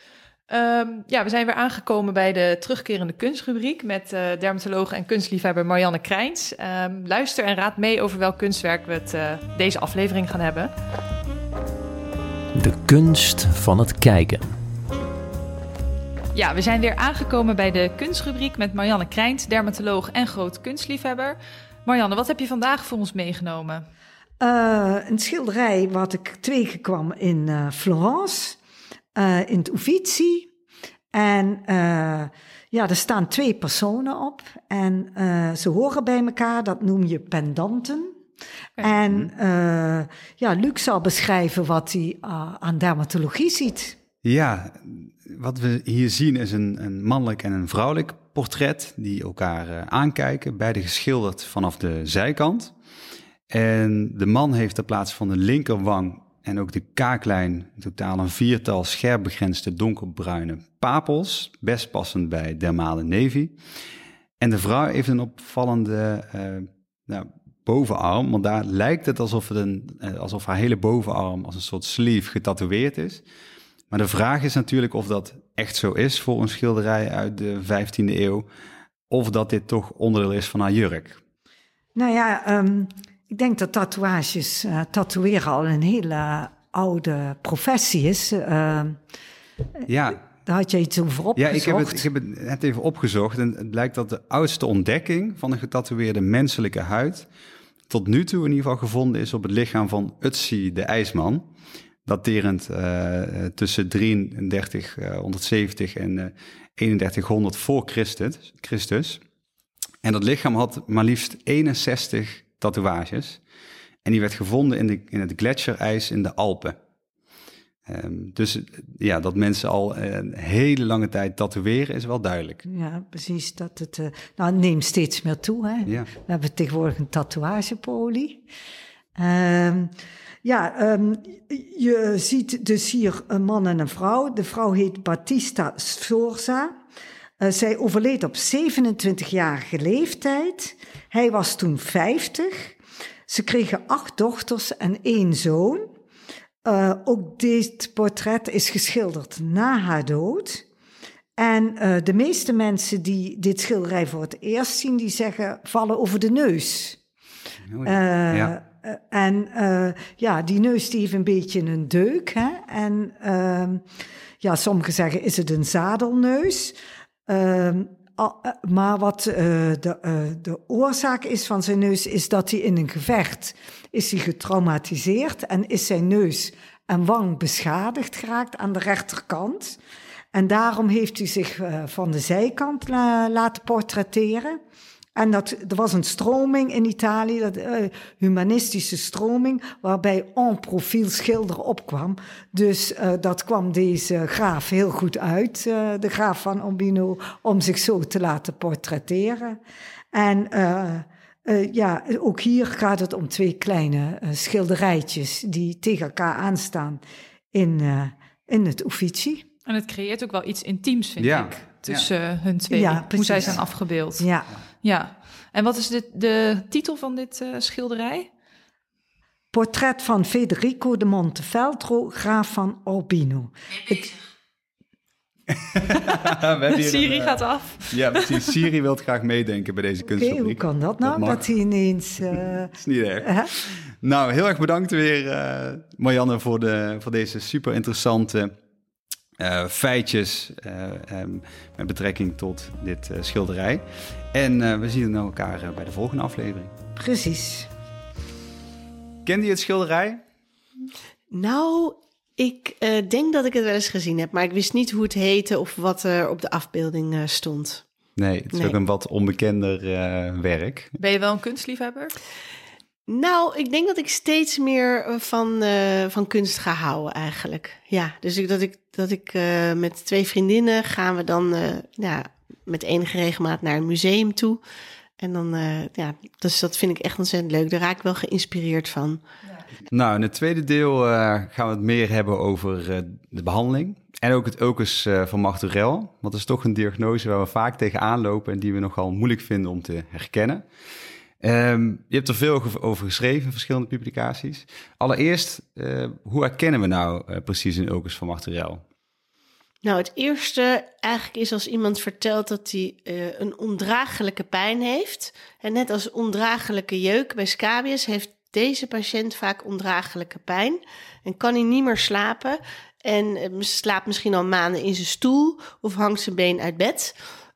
Um, ja, we zijn weer aangekomen bij de terugkerende kunstrubriek met uh, dermatoloog en kunstliefhebber Marianne Krijns. Um, luister en raad mee over welk kunstwerk we het, uh, deze aflevering gaan hebben. De kunst van het kijken. Ja, we zijn weer aangekomen bij de kunstrubriek met Marianne Krijns, dermatoloog en groot kunstliefhebber. Marianne, wat heb je vandaag voor ons meegenomen? Uh, een schilderij wat ik tegenkwam in Florence uh, in het Uffizi. En uh, ja, er staan twee personen op en uh, ze horen bij elkaar, dat noem je pendanten. En ja, Luc zal beschrijven wat hij aan dermatologie ziet. Ja, wat we hier zien is een, een mannelijk en een vrouwelijk portret die elkaar aankijken, beide geschilderd vanaf de zijkant. En de man heeft in plaats van de linkerwang en ook de kaaklijn, in totaal een viertal scherp begrensde donkerbruine papels, best passend bij dermale navy. En de vrouw heeft een opvallende uh, nou, bovenarm, want daar lijkt het alsof, het een, uh, alsof haar hele bovenarm als een soort sleeve getatoeëerd is. Maar de vraag is natuurlijk of dat echt zo is voor een schilderij uit de 15e eeuw, of dat dit toch onderdeel is van haar jurk. Nou ja, um, ik denk dat tatoeages, uh, tatoeëren al een hele oude professie is. Uh, ja. Daar had je iets over opgezocht. Ja, ik heb, het, ik heb het net even opgezocht. En het blijkt dat de oudste ontdekking van een getatoeëerde menselijke huid... tot nu toe in ieder geval gevonden is op het lichaam van Utsi de IJsman. Daterend uh, tussen 3370 en 3100 voor Christus, Christus. En dat lichaam had maar liefst 61 tatoeages. En die werd gevonden in, de, in het gletsjerijs in de Alpen. Um, dus ja, dat mensen al een hele lange tijd tatoeëren is wel duidelijk. Ja, precies. Dat het, uh, nou, neemt steeds meer toe. Hè? Ja. We hebben tegenwoordig een tatoeagepolie. Um, ja, um, je ziet dus hier een man en een vrouw. De vrouw heet Battista Sforza. Uh, zij overleed op 27-jarige leeftijd. Hij was toen 50. Ze kregen acht dochters en één zoon. Uh, ook dit portret is geschilderd na haar dood. En uh, de meeste mensen die dit schilderij voor het eerst zien, die zeggen vallen over de neus. Uh, ja. En ja, die neus die heeft een beetje een deuk. Hè? En ehm, ja, sommigen zeggen is het een zadelneus. Ehm, maar wat de, de oorzaak is van zijn neus, is dat hij in een gevecht is hij getraumatiseerd en is zijn neus en wang beschadigd geraakt aan de rechterkant. En daarom heeft hij zich van de zijkant laten portretteren. En dat, er was een stroming in Italië, dat, uh, humanistische stroming, waarbij en profiel schilder opkwam. Dus uh, dat kwam deze graaf heel goed uit, uh, de graaf van Urbino, om zich zo te laten portretteren. En ja, ook hier gaat het om twee kleine schilderijtjes die tegen elkaar aanstaan in, in het Uffizi. En het creëert ook wel iets intiems, vind ja. ik, tussen ja. hun twee, ja, hoe zij zijn afgebeeld. Ja. Ja, en wat is de, de titel van dit uh, schilderij? Portret van Federico de Montefeltro, graaf van Urbino. Ik... Siri uh, gaat af. Ja, precies. Siri wil graag meedenken bij deze kunstfabriek. Okay, hoe kan dat nou, dat, dat hij ineens... Uh... is niet erg. Nou, heel erg bedankt weer, Marianne, voor, de, voor deze super interessante uh, feitjes uh, um, met betrekking tot dit uh, schilderij. En we zien elkaar bij de volgende aflevering. Precies. Kende je het schilderij? Nou, ik denk dat ik het wel eens gezien heb, maar ik wist niet hoe het heette of wat er op de afbeelding stond. Nee, het is ook een wat onbekender werk. Ben je wel een kunstliefhebber? Nou, ik denk dat ik steeds meer eh, van, uh, van kunst ga houden eigenlijk. Ja, dus ik, dat ik, dat ik uh, met twee vriendinnen gaan we dan ja, met enige regelmaat naar een museum toe. En dan, ja, dus dat vind ik echt ontzettend leuk. Daar raak ik wel geïnspireerd van. Ja. Nou, in het tweede deel gaan we het meer hebben over de behandeling. En ook het Ocus van Marturel. Want dat is toch een diagnose waar we vaak tegenaan lopen en die we nogal moeilijk vinden om te herkennen. Um, je hebt er veel over geschreven in verschillende publicaties. Allereerst, uh, hoe herkennen we nou uh, precies een ulcus van Marturel? Nou, het eerste eigenlijk is als iemand vertelt dat hij uh, een ondraaglijke pijn heeft. En net als ondraaglijke jeuk bij scabies heeft deze patiënt vaak ondraaglijke pijn. En kan hij niet meer slapen. En slaapt misschien al maanden in zijn stoel of hangt zijn been uit bed.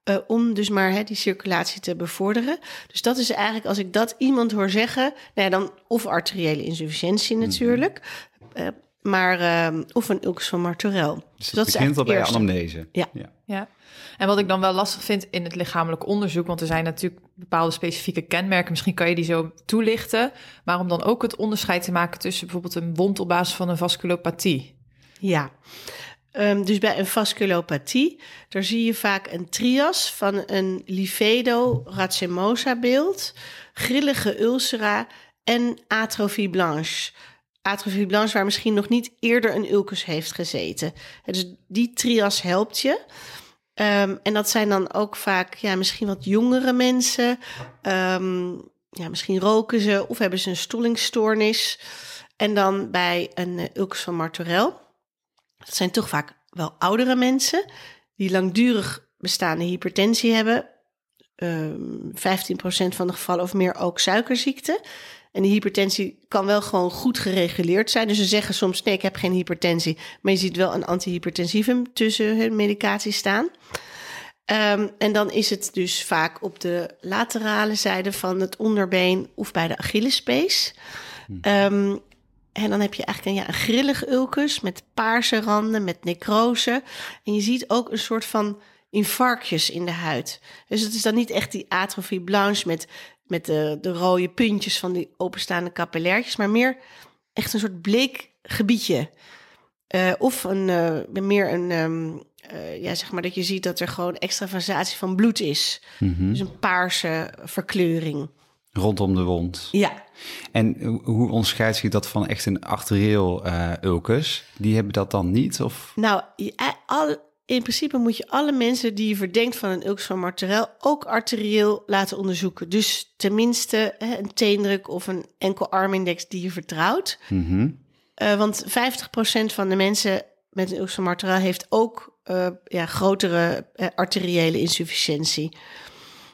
Uh, om dus maar hè, die circulatie te bevorderen. Dus dat is eigenlijk, als ik dat iemand hoor zeggen, nou ja, dan of arteriële insufficiëntie mhm. natuurlijk, uh, maar uh, of een ulcus van Martorell. Dus, dus dat begint al bij anamnese. Ja. ja. ja. En wat ik dan wel lastig vind in het lichamelijk onderzoek, want er zijn natuurlijk bepaalde specifieke kenmerken, misschien kan je die zo toelichten, maar om dan ook het onderscheid te maken tussen bijvoorbeeld een wond op basis van een vasculopathie. Ja, Um, dus bij een vasculopathie, daar zie je vaak een trias van een livedo racemosa beeld, grillige ulcera en atrofie blanche. Atrofie blanche waar misschien nog niet eerder een ulcus heeft gezeten. Dus die trias helpt je. Um, en dat zijn dan ook vaak ja, misschien wat jongere mensen. Um, ja, misschien roken ze of hebben ze een stollingsstoornis. En dan bij een uh, ulcus van Martorell dat zijn toch vaak wel oudere mensen die langdurig bestaande hypertensie hebben. Uh, ehm, 15% van de gevallen of meer ook suikerziekte. En die hypertensie kan wel gewoon goed gereguleerd zijn. Dus ze zeggen soms: nee, ik heb geen hypertensie. Maar je ziet wel een antihypertensivum tussen hun medicatie staan. Um, en dan is het dus vaak op de laterale zijde van het onderbeen of bij de Achillespees. Um, en dan heb je eigenlijk een, ja, een grillig ulcus met paarse randen, met necrose. En je ziet ook een soort van infarctjes in de huid. Dus het is dan niet echt die atrofie blanche met, met de, de rode puntjes van die openstaande capillairtjes, maar meer echt een soort bleek gebiedje. Uh, of een, uh, meer een, um, uh, ja, zeg maar dat je ziet dat er gewoon extravasatie van bloed is. Mm -hmm. Dus een paarse verkleuring. Rondom de wond. Ja. En hoe onderscheidt zich dat van echt een arterieel uh, ulcus? Die hebben dat dan niet? Of? Nou, al, in principe moet je alle mensen die je verdenkt van een ulcus van Martorell ook arterieel laten onderzoeken. Dus tenminste hè, een teendruk of een enkel armindex die je vertrouwt. Mm -hmm. uh, want 50% van de mensen met een ulcus van Martorell heeft ook uh, ja, grotere arteriële insufficiëntie.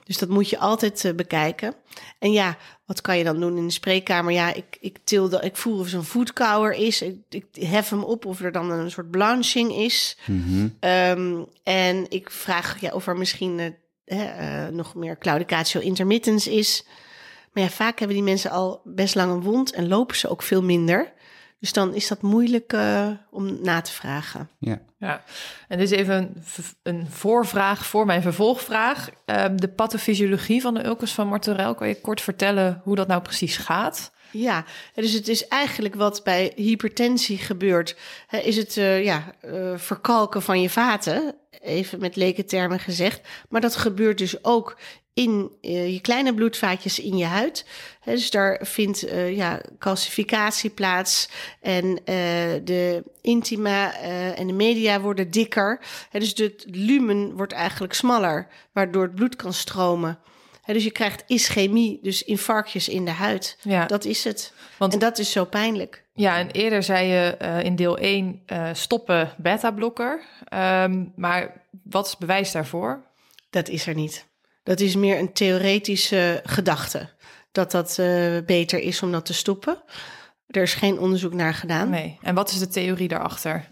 Dus dat moet je altijd uh, bekijken. En ja, wat kan je dan doen in de spreekkamer? Ja, ik, ik tilde, ik voel of zo'n voetkouwer is. Ik, ik, hef hem op of er dan een soort blanching is. Mm -hmm. um, en ik vraag ja, of er misschien uh, hè, nog meer claudicatio intermittens is. Maar ja, vaak hebben die mensen al best lang een wond en lopen ze ook veel minder. Dus dan is dat moeilijk uh, om na te vragen. Ja, ja. en dit is even een, een voorvraag voor mijn vervolgvraag. Uh, de pathofysiologie van de ulcus van Martorell. Kan je kort vertellen hoe dat nou precies gaat? Ja, dus het is eigenlijk wat bij hypertensie gebeurt. Is het uh, ja, uh, verkalken van je vaten, even met leken termen gezegd. Maar dat gebeurt dus ook in uh, je kleine bloedvaatjes in je huid. Dus daar vindt uh, ja, calcificatie plaats en uh, de intima en de media worden dikker. Dus het lumen wordt eigenlijk smaller, waardoor het bloed kan stromen. He, dus je krijgt ischemie, dus infarctjes in de huid. Ja. Dat is het. Want, en dat is zo pijnlijk. Ja, en eerder zei je in deel 1 stoppen beta-blokker. Um, maar wat is bewijs daarvoor? Dat is er niet. Dat is meer een theoretische gedachte. Dat dat uh, beter is om dat te stoppen. Er is geen onderzoek naar gedaan. Nee. En wat is de theorie daarachter?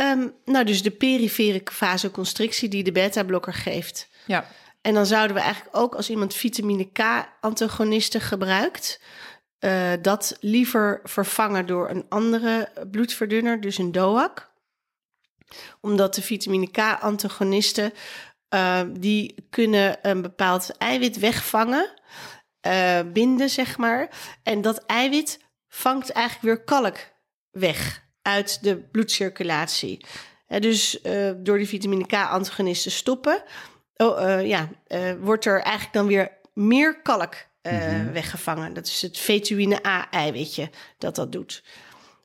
Um, nou, dus de perifere vasoconstrictie die de beta-blokker geeft. Ja. En dan zouden we eigenlijk ook als iemand vitamine K-antagonisten gebruikt, uh, dat liever vervangen door een andere bloedverdunner, dus een DOAC. Omdat de vitamine K-antagonisten uh, die kunnen een bepaald eiwit wegvangen, uh, binden, zeg maar. En dat eiwit vangt eigenlijk weer kalk weg uit de bloedcirculatie. Dus door die vitamine K-antagonisten stoppen, oh, ja, wordt er eigenlijk dan weer meer kalk mm-hmm. weggevangen. Dat is het vetuine A-eiwitje dat dat doet.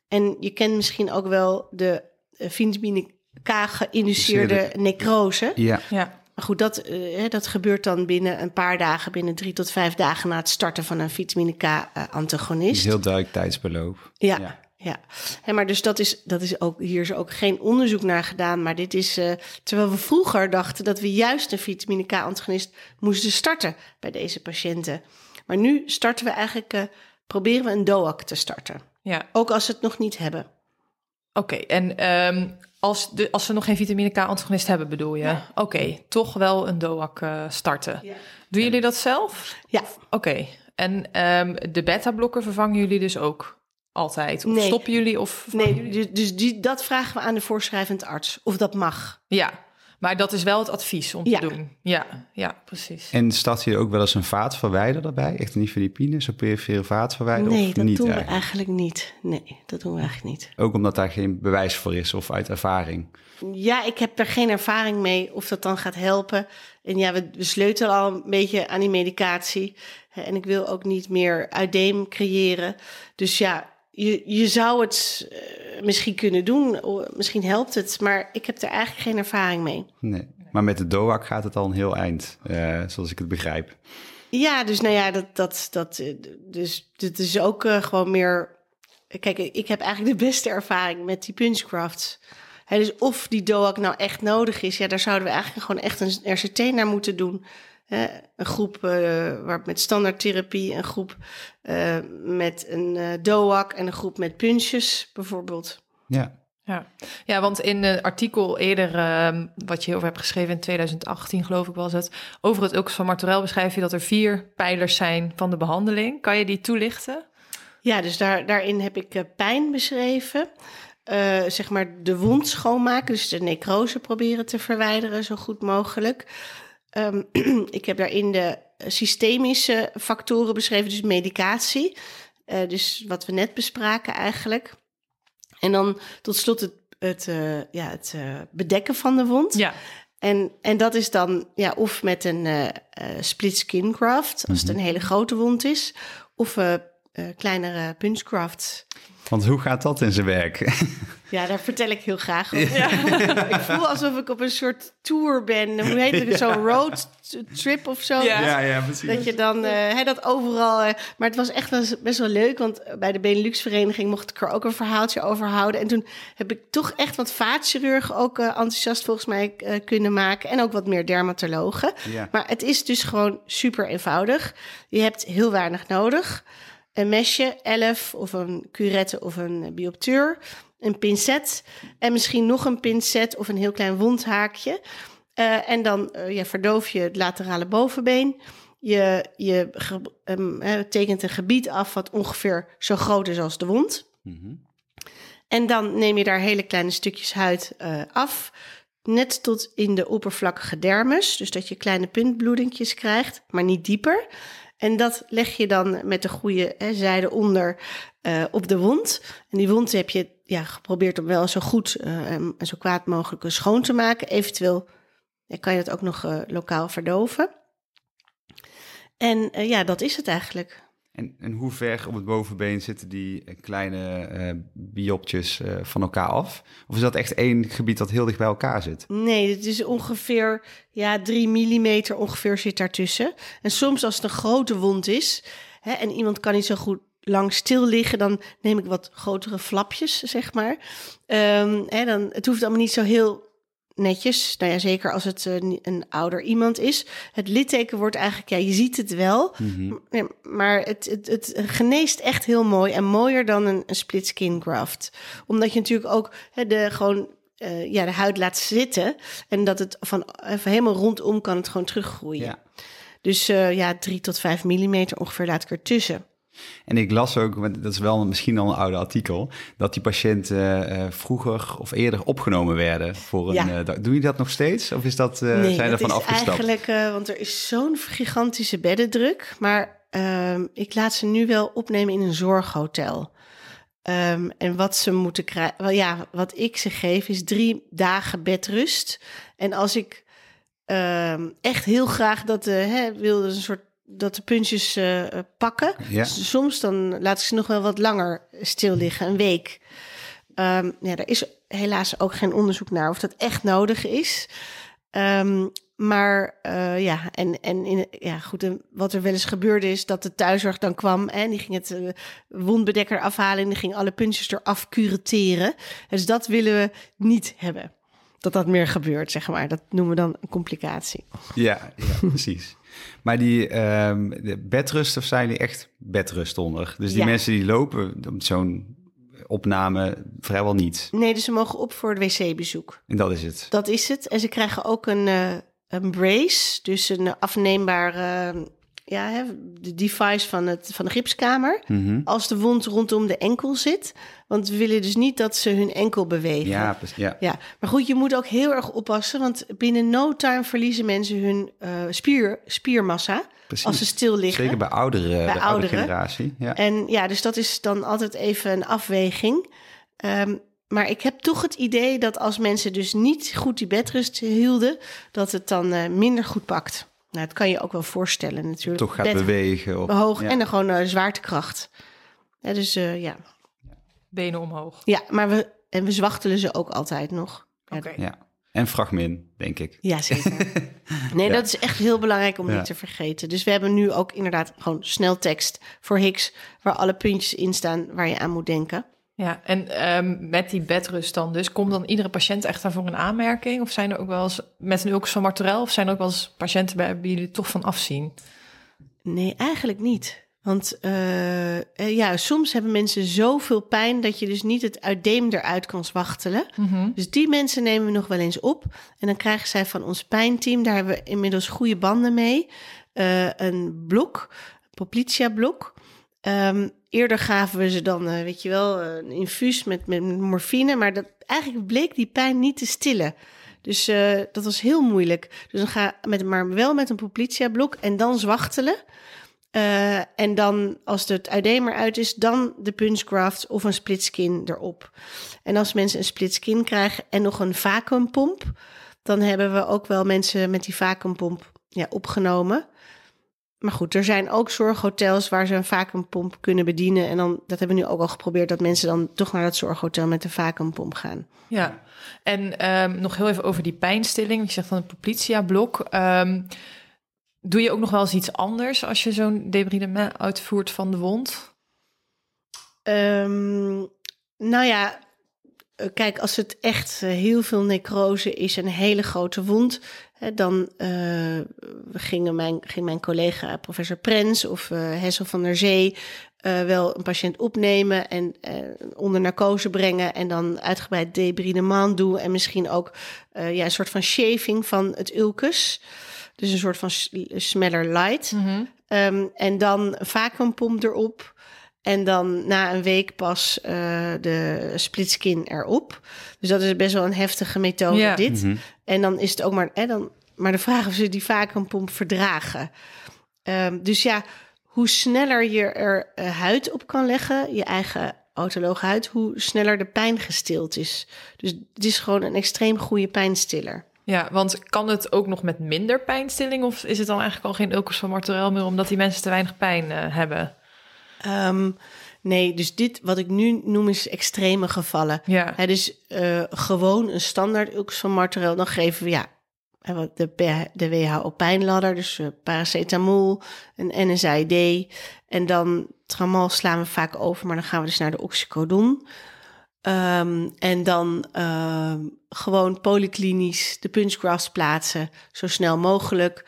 En je kent misschien ook wel de vitamine K-geïnduceerde necrose. Ja. ja. Maar goed, dat, uh, dat gebeurt dan binnen een paar dagen, binnen drie tot vijf dagen na het starten van een vitamine K-antagonist. heel duidelijk tijdsbeloop. Ja. ja. Ja, maar dus dat is, dat is ook, hier is ook geen onderzoek naar gedaan. Maar dit is, uh, terwijl we vroeger dachten dat we juist een vitamine K-antagonist moesten starten bij deze patiënten. Maar nu starten we eigenlijk, uh, proberen we een DOAC te starten. Ja. Ook als ze het nog niet hebben. Oké, en um, als, de, als we nog geen vitamine K-antagonist hebben, bedoel je? Oké, toch wel een DOAC uh, starten. Ja. Doen jullie dat zelf? Ja. Oké, en um, de beta-blokker vervangen jullie dus ook altijd? Of nee. stoppen jullie? Of nee, jullie? dus, dus die, dat vragen we aan de voorschrijvend arts, of dat mag. Ja, maar dat is wel het advies om te doen. Ja, ja, precies. En start je ook wel eens een vaatverwijder erbij? Echt een nifedipine, zo'n perifere vaatverwijder? Nee, of dat niet doen we eigenlijk niet. Nee, dat doen we eigenlijk niet. Ook omdat daar geen bewijs voor is of uit ervaring? Ja, ik heb er geen ervaring mee of dat dan gaat helpen. En ja, we, we sleutelen al een beetje aan die medicatie. En ik wil ook niet meer uitdeem creëren. Dus ja, je, je zou het uh, misschien kunnen doen, misschien helpt het, maar ik heb er eigenlijk geen ervaring mee. Nee, maar met de DOAC gaat het al een heel eind, uh, zoals ik het begrijp. Ja, dus nou ja, dat, dat, dat, eh, dus dit is ook uh, gewoon meer. Kijk, ik heb eigenlijk de beste ervaring met die punchcrafts. He, dus of die DOAC nou echt nodig is, ja, daar zouden we eigenlijk gewoon echt een RCT naar moeten doen een groep uh, waar, met standaardtherapie, een groep uh, met een uh, DOAC en een groep met puntjes bijvoorbeeld. Ja. Ja. ja, want in een artikel eerder, uh, wat je over hebt geschreven in 2018, geloof ik was het, over het Ulcus van Martorell beschrijf je dat er vier pijlers zijn van de behandeling. Kan je die toelichten? Ja, dus daar, daarin heb ik pijn beschreven. zeg maar de wond schoonmaken, dus de necrose proberen te verwijderen zo goed mogelijk. Um, ik heb daarin de systemische factoren beschreven, dus medicatie. Uh, dus wat we net bespraken eigenlijk. En dan tot slot het, het, uh, ja, het uh, bedekken van de wond. Ja. En, en dat is dan ja, of met een split skin graft, als het mhm. een hele grote wond is, of kleinere punchgrafts. Want hoe gaat dat in zijn werk? Ja, daar vertel ik heel graag over. Ja. ik voel alsof ik op een soort tour ben. Hoe heet het? Zo'n road trip of zo. Ja, ja, precies. Dat je dan, uh, dat overal... Uh, maar het was echt wel, best wel leuk, want bij de Benelux-vereniging mocht ik er ook een verhaaltje over houden. En toen heb ik toch echt wat vaatchirurgen ook uh, enthousiast volgens mij kunnen maken. En ook wat meer dermatologen. Ja. Maar het is dus gewoon super eenvoudig. Je hebt heel weinig nodig een mesje, 11 of een curette of een bioptuur, een pincet en misschien nog een pincet of een heel klein wondhaakje. Uh, en dan uh, ja, verdoof je het laterale bovenbeen. Je, je um, tekent een gebied af wat ongeveer zo groot is als de wond. Mm -hmm. En dan neem je daar hele kleine stukjes huid uh, af. Net tot in de oppervlakkige dermis. Dus dat je kleine puntbloedingjes krijgt, maar niet dieper. En dat leg je dan met de goede hè, zijde onder uh, op de wond. En die wond heb je ja, geprobeerd om wel zo goed uh, en zo kwaad mogelijk schoon te maken. Eventueel kan je het ook nog uh, lokaal verdoven. En ja, dat is het eigenlijk. En, en hoe ver op het bovenbeen zitten die kleine uh, biopjes uh, van elkaar af? Of is dat echt één gebied dat heel dicht bij elkaar zit? Nee, het is ongeveer ja, drie millimeter ongeveer zit daartussen. En soms als het een grote wond is hè, en iemand kan niet zo goed lang stil liggen, dan neem ik wat grotere flapjes, zeg maar. Um, hè, dan, het hoeft allemaal niet zo heel netjes. Nou ja, zeker als het een, eh, een ouder iemand is. Het litteken wordt eigenlijk, ja, je ziet het wel. Mm -hmm. Maar het, het, het geneest echt heel mooi. En mooier dan een, een split skin graft. Omdat je natuurlijk ook hè, de, gewoon, uh, ja, de huid laat zitten. En dat het van, even helemaal rondom kan het gewoon teruggroeien. Ja. Dus uh, ja, drie tot vijf millimeter ongeveer laat ik ertussen. En ik las ook, dat is wel misschien al een oude artikel, dat die patiënten uh, vroeger of eerder opgenomen werden voor een. Uh, doe je dat nog steeds? Of is dat, uh, nee, zijn er van afgestapt? Eigenlijk, want er is zo'n gigantische beddendruk. Maar ehm, ik laat ze nu wel opnemen in een zorghotel. Um, en wat ze moeten krijgen, ja, wat ik ze geef is drie dagen bedrust. En als ik um, echt heel graag dat hè, wilde een soort dat de puntjes uh, pakken. Ja. Soms dan laat ik ze nog wel wat langer stil liggen, een week. Um, ja, er is helaas ook geen onderzoek naar of dat echt nodig is. Um, maar uh, ja, en, en in, ja, goed, en wat er wel eens gebeurde is dat de thuiszorg dan kwam en die ging het uh, wondbedekker afhalen en die ging alle puntjes eraf cureteren. Dus dat willen we niet hebben. Dat dat meer gebeurt, zeg maar. Dat noemen we dan een complicatie. Ja, ja precies. Maar die um, de bedrust, of zijn die echt bedrust onder? Dus die mensen die lopen zo'n opname vrijwel niet. Nee, dus ze mogen op voor het wc-bezoek. En dat is het? Dat is het. En ze krijgen ook een, uh, een brace, dus een afneembare... Ja, hè, de device van, het, van de gipskamer. Mm -hmm. Als de wond rondom de enkel zit. Want we willen dus niet dat ze hun enkel bewegen. Ja, ja. ja. Maar goed, je moet ook heel erg oppassen. Want binnen no time verliezen mensen hun uh, spier, spiermassa. Precies. Als ze stil liggen. Zeker bij ouderen, bij de oudere generatie. Ja. En ja, dus dat is dan altijd even een afweging. Um, maar ik heb toch het idee dat als mensen dus niet goed die bedrust hielden, dat het dan uh, minder goed pakt. Nou, dat kan je ook wel voorstellen natuurlijk. Toch gaat Bed bewegen. Op, hoog ja. en dan gewoon uh, zwaartekracht. Ja, dus uh, ja. Benen omhoog. Ja, maar we, en we zwachtelen ze ook altijd nog. Oké. Ja. En fragmin, denk ik. Ja, zeker. Nee, ja. dat is echt heel belangrijk om ja. niet te vergeten. Dus we hebben nu ook inderdaad gewoon sneltekst voor Hicks... waar alle puntjes in staan waar je aan moet denken. Ja, en um, met die bedrust dan dus, komt dan iedere patiënt echt daarvoor een aanmerking? Of zijn er ook wel eens, met een ulcus van Martorell, of zijn er ook wel eens patiënten bij wie jullie toch van afzien? Nee, eigenlijk niet. Want uh, ja, soms hebben mensen zoveel pijn dat je dus niet het uitdeem eruit kan zwachtelen. Mm -hmm. Dus die mensen nemen we nog wel eens op. En dan krijgen zij van ons pijnteam, daar hebben we inmiddels goede banden mee, uh, een blok, Poplitia-blok. Um, eerder gaven we ze dan, uh, weet je wel, een infuus met, met morfine. Maar dat, eigenlijk bleek die pijn niet te stillen. Dus uh, dat was heel moeilijk. Dus dan ga met, maar wel met een Poplitia-blok en dan zwachtelen. En dan, als het uitdemer uit is, dan de punchgraft of een splitskin erop. En als mensen een splitskin krijgen en nog een vacuumpomp, dan hebben we ook wel mensen met die vacuumpomp ja, opgenomen. Maar goed, er zijn ook zorghotels waar ze een vacuumpomp kunnen bedienen. En dan, dat hebben we nu ook al geprobeerd, dat mensen dan toch naar dat zorghotel met de vacuumpomp gaan. Ja, en um, nog heel even over die pijnstilling. Je zegt van een Poplitia-blok. Um, doe je ook nog wel eens iets anders als je zo'n debridement uitvoert van de wond? Um, nou ja, kijk, als het echt heel veel necrose is, een hele grote wond, dan uh, gingen mijn, ging mijn collega professor Prens of uh, Hessel van der Zee uh, wel een patiënt opnemen en onder narcose brengen en dan uitgebreid debridement doen en misschien ook ja, een soort van shaving van het ulcus. Dus een soort van smeller light. Mm -hmm. um, en dan vacuumpomp erop. En dan na een week pas uh, de splitskin erop. Dus dat is best wel een heftige methode, ja. dit. Mm -hmm. En dan is het ook maar, hè, dan, maar de vraag of ze die vacuumpomp verdragen. Um, dus ja, hoe sneller je er uh, huid op kan leggen, je eigen autologe huid, hoe sneller de pijn gestild is. Dus het is gewoon een extreem goede pijnstiller. Ja, want kan het ook nog met minder pijnstilling? Of is het dan eigenlijk al geen ulcus van Martorell meer... omdat die mensen te weinig pijn uh, hebben? Um, nee, dus dit wat ik nu noem is extreme gevallen. Ja. He, dus uh, gewoon een standaard ulcus van Martorell... dan geven we ja, de, de WHO-pijnladder, dus uh, paracetamol, een NSAID... en dan tramal slaan we vaak over, maar dan gaan we dus naar de oxycodon... Um, en dan uh, gewoon polyklinisch de punchgrafts plaatsen, zo snel mogelijk,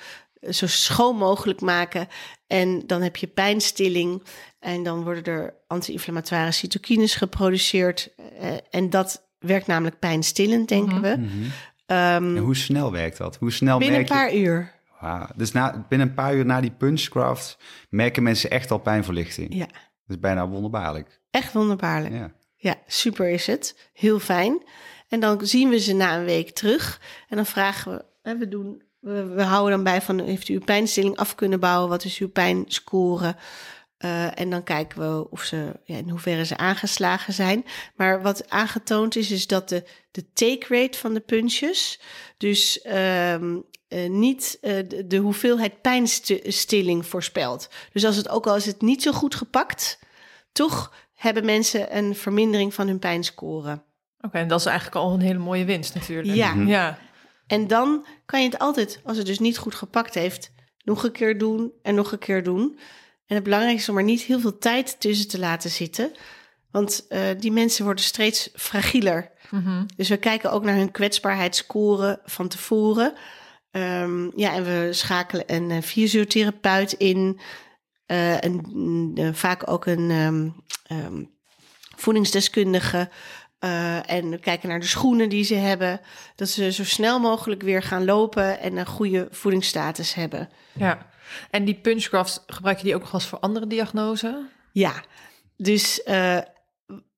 zo schoon mogelijk maken. En dan heb je pijnstilling en dan worden er anti-inflammatoire cytokines geproduceerd. Uh, en dat werkt namelijk pijnstillend, denken mm -hmm. we. Um, en hoe snel werkt dat? Hoe snel binnen merk een paar je... uur. Wow. Dus na, binnen een paar uur na die punchgraft merken mensen echt al pijnverlichting. Ja. Dat is bijna wonderbaarlijk. Echt wonderbaarlijk. Ja. Ja, super is het. Heel fijn. En dan zien we ze na een week terug. En dan vragen we, hè, we doen, we, we, houden dan bij van, heeft u uw pijnstilling af kunnen bouwen? Wat is uw pijnscore? Uh, en dan kijken we of ze, ja, in hoeverre ze aangeslagen zijn. Maar wat aangetoond is, is dat de, de take rate van de puntjes, dus um, uh, niet uh, de, de, hoeveelheid pijnstilling voorspelt. Dus als het ook al is het niet zo goed gepakt, toch hebben mensen een vermindering van hun pijnscore. Oké, okay, en dat is eigenlijk al een hele mooie winst natuurlijk. Ja. Mm -hmm. ja. En dan kan je het altijd, als het dus niet goed gepakt heeft, nog een keer doen en nog een keer doen. En het belangrijkste is om er niet heel veel tijd tussen te laten zitten. Want uh, die mensen worden steeds fragieler. Mm -hmm. Dus we kijken ook naar hun kwetsbaarheidsscore van tevoren. Um, ja, en we schakelen een uh, fysiotherapeut in. Uh, en uh, vaak ook een um, um, voedingsdeskundige. Uh, en kijken naar de schoenen die ze hebben. Dat ze zo snel mogelijk weer gaan lopen en een goede voedingsstatus hebben. Ja, en die punchgraft, gebruik je die ook nog eens voor andere diagnoses? Ja, dus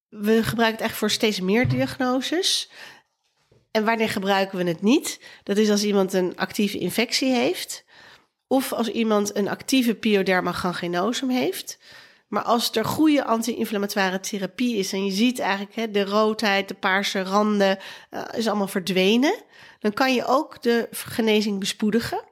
we gebruiken het echt voor steeds meer diagnoses. En wanneer gebruiken we het niet? Dat is als iemand een actieve infectie heeft... Of als iemand een actieve pyoderma gangrenosum heeft. Maar als er goede anti-inflammatoire therapie is en je ziet eigenlijk hè, de roodheid, de paarse randen, uh, is allemaal verdwenen, dan kan je ook de genezing bespoedigen.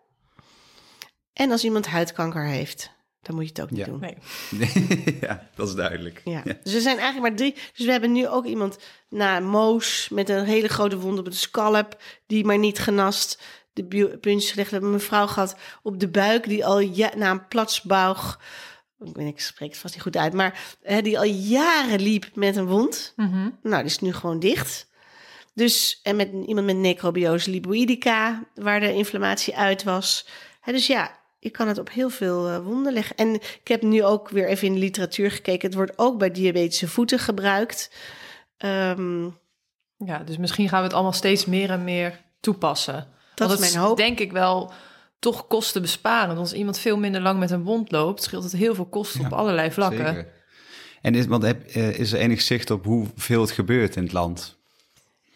En als iemand huidkanker heeft, dan moet je het ook niet ja. doen. Nee. ja, dat is duidelijk. Ja. ja. Dus er zijn eigenlijk maar drie. Dus we hebben nu ook iemand na Moos met een hele grote wond op de scalp, die maar niet genast de puntjes gelegd. We hebben een mevrouw gehad op de buik die al ja, na een platsbouw. Ik spreek het vast niet goed uit, maar hè, die al jaren liep met een wond. Mm -hmm. Nou, die is nu gewoon dicht. Dus, en met iemand met necrobiose lipoidica, waar de inflammatie uit was. Hè, dus ja, je kan het op heel veel uh, wonden leggen. En ik heb nu ook weer even in de literatuur gekeken. Het wordt ook bij diabetische voeten gebruikt. Um, ja, dus misschien gaan we het allemaal steeds meer en meer toepassen. Dat Want is mijn hoop. denk ik wel toch kosten besparen. Want als iemand veel minder lang met een wond loopt, scheelt het heel veel kosten ja, op allerlei vlakken. Zeker. En is, want heb, is er enig zicht op hoeveel het gebeurt in het land?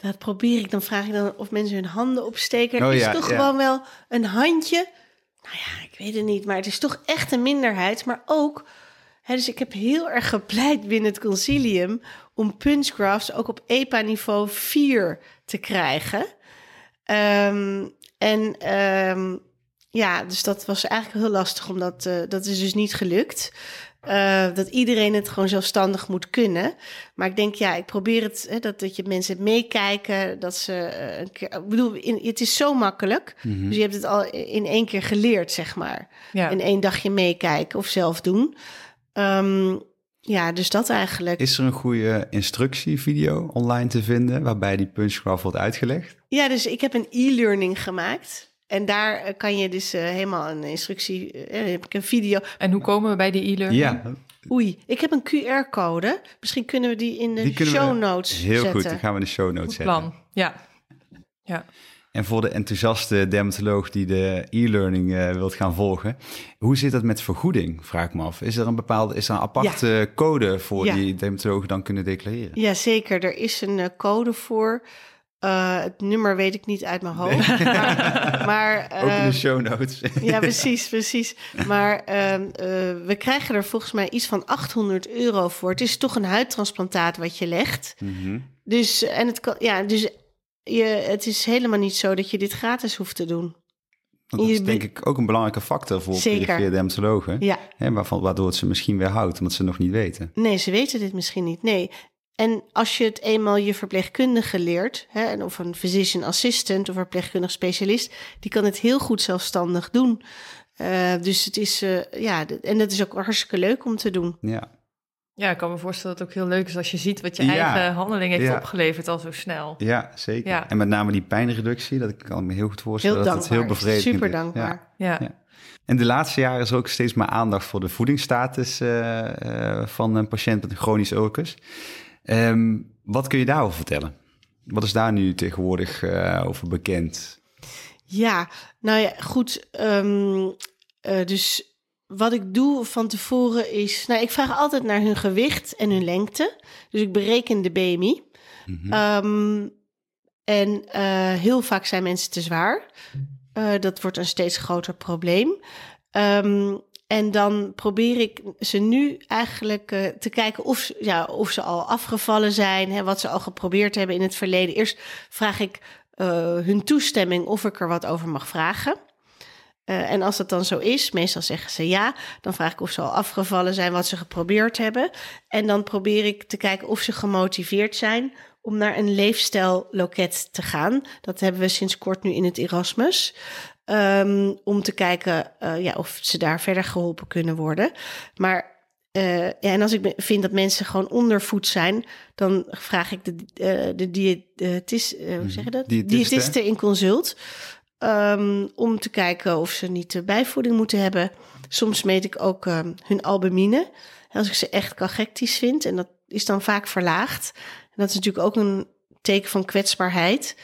Dat probeer ik. Dan vraag ik dan of mensen hun handen opsteken. Oh, het is ja, toch ja. gewoon wel een handje. Nou ja, ik weet het niet. Maar het is toch echt een minderheid. Maar ook... Hè, dus ik heb heel erg gepleit binnen het concilium... om punchgrafts ook op EPA-niveau 4 te krijgen... Um, en um, ja, dus dat was eigenlijk heel lastig, omdat uh, dat is dus niet gelukt. Uh, dat iedereen het gewoon zelfstandig moet kunnen. Maar ik denk, ja, ik probeer het, hè, dat, dat je mensen meekijken, dat ze uh, een keer. Ik bedoel, in, het is zo makkelijk. Mm -hmm. Dus je hebt het al in één keer geleerd, zeg maar. Ja. In één dagje meekijken of zelf doen. Um, ja, dus dat eigenlijk. Is er een goede instructievideo online te vinden waarbij die punchgraph wordt uitgelegd? Ja, dus ik heb een e-learning gemaakt. En daar kan je dus helemaal een instructie, uh, heb ik een video. En hoe komen we bij die e-learning? Ja. Oei, ik heb een QR-code. Misschien kunnen we die in de die show notes Heel zetten. goed, dan gaan we in de show notes Goed plan. zetten. Ja. ja. En voor de enthousiaste dermatoloog die de e-learning uh, wilt gaan volgen, hoe zit dat met vergoeding? Vraag ik me af. Is er een bepaalde, is er een aparte ja. code voor ja. die dermatologen dan kunnen declareren? Ja, zeker. Er is een code voor. Uh, het nummer weet ik niet uit mijn hoofd. Nee. Maar, maar ook in de show notes. ja, precies, precies. Maar uh, we krijgen er volgens mij iets van 800 euro voor. Het is toch een huidtransplantaat wat je legt. Mm -hmm. Dus en het kan, ja, dus je, het is helemaal niet zo dat je dit gratis hoeft te doen. Dat is denk ik ook een belangrijke factor voor perifere dermatologen. Ja. Hè, waarvan, waardoor het ze misschien weer houdt, omdat ze nog niet weten. Nee, ze weten dit misschien niet. Nee. En als je het eenmaal je verpleegkundige leert, hè, of een physician assistant of verpleegkundig specialist, die kan het heel goed zelfstandig doen. Uh, dus het is, uh, ja, en dat is ook hartstikke leuk om te doen. Ja. Ja, ik kan me voorstellen dat het ook heel leuk is als je ziet wat je Ja. eigen handeling heeft Ja. opgeleverd al zo snel. Ja, zeker. Ja. En met name die pijnreductie, dat kan ik me heel goed voorstellen. Heel dat het dankbaar. heel bevredigend Super is. dankbaar. Ja. Ja. Ja. En de laatste jaren is er ook steeds meer aandacht voor de voedingsstatus eh, eh, van een patiënt met een chronisch ulcus. Ehm, wat kun je daarover vertellen? Wat is daar nu tegenwoordig eh, over bekend? Ja, nou ja, goed. ehm, eh, dus wat ik doe van tevoren is... Nou, ik vraag altijd naar hun gewicht en hun lengte. Dus ik bereken de BMI. Mhm. Ehm, en eh, heel vaak zijn mensen te zwaar. Dat wordt een steeds groter probleem. Ehm, en dan probeer ik ze nu eigenlijk eh, te kijken of, ja, of ze al afgevallen zijn, hè, wat ze al geprobeerd hebben in het verleden. Eerst vraag ik eh, hun toestemming of ik er wat over mag vragen. Eh, en als dat dan zo is, meestal zeggen ze ja, dan vraag ik of ze al afgevallen zijn, wat ze geprobeerd hebben. En dan probeer ik te kijken of ze gemotiveerd zijn om naar een leefstijlloket te gaan. Dat hebben we sinds kort nu in het Erasmus. Ehm, om te kijken eh, ja, of ze daar verder geholpen kunnen worden. Maar eh, ja, en als ik vind dat mensen gewoon ondervoed zijn, dan vraag ik de, eh de diëtist, hoe zeg je dat? Diëtiste. Diëtiste in consult. ehm, om te kijken of ze niet bijvoeding moeten hebben. Soms meet ik ook ehm, hun albumine. Als ik ze echt cachectisch vind, en dat is dan vaak verlaagd. En dat is natuurlijk ook een teken van kwetsbaarheid.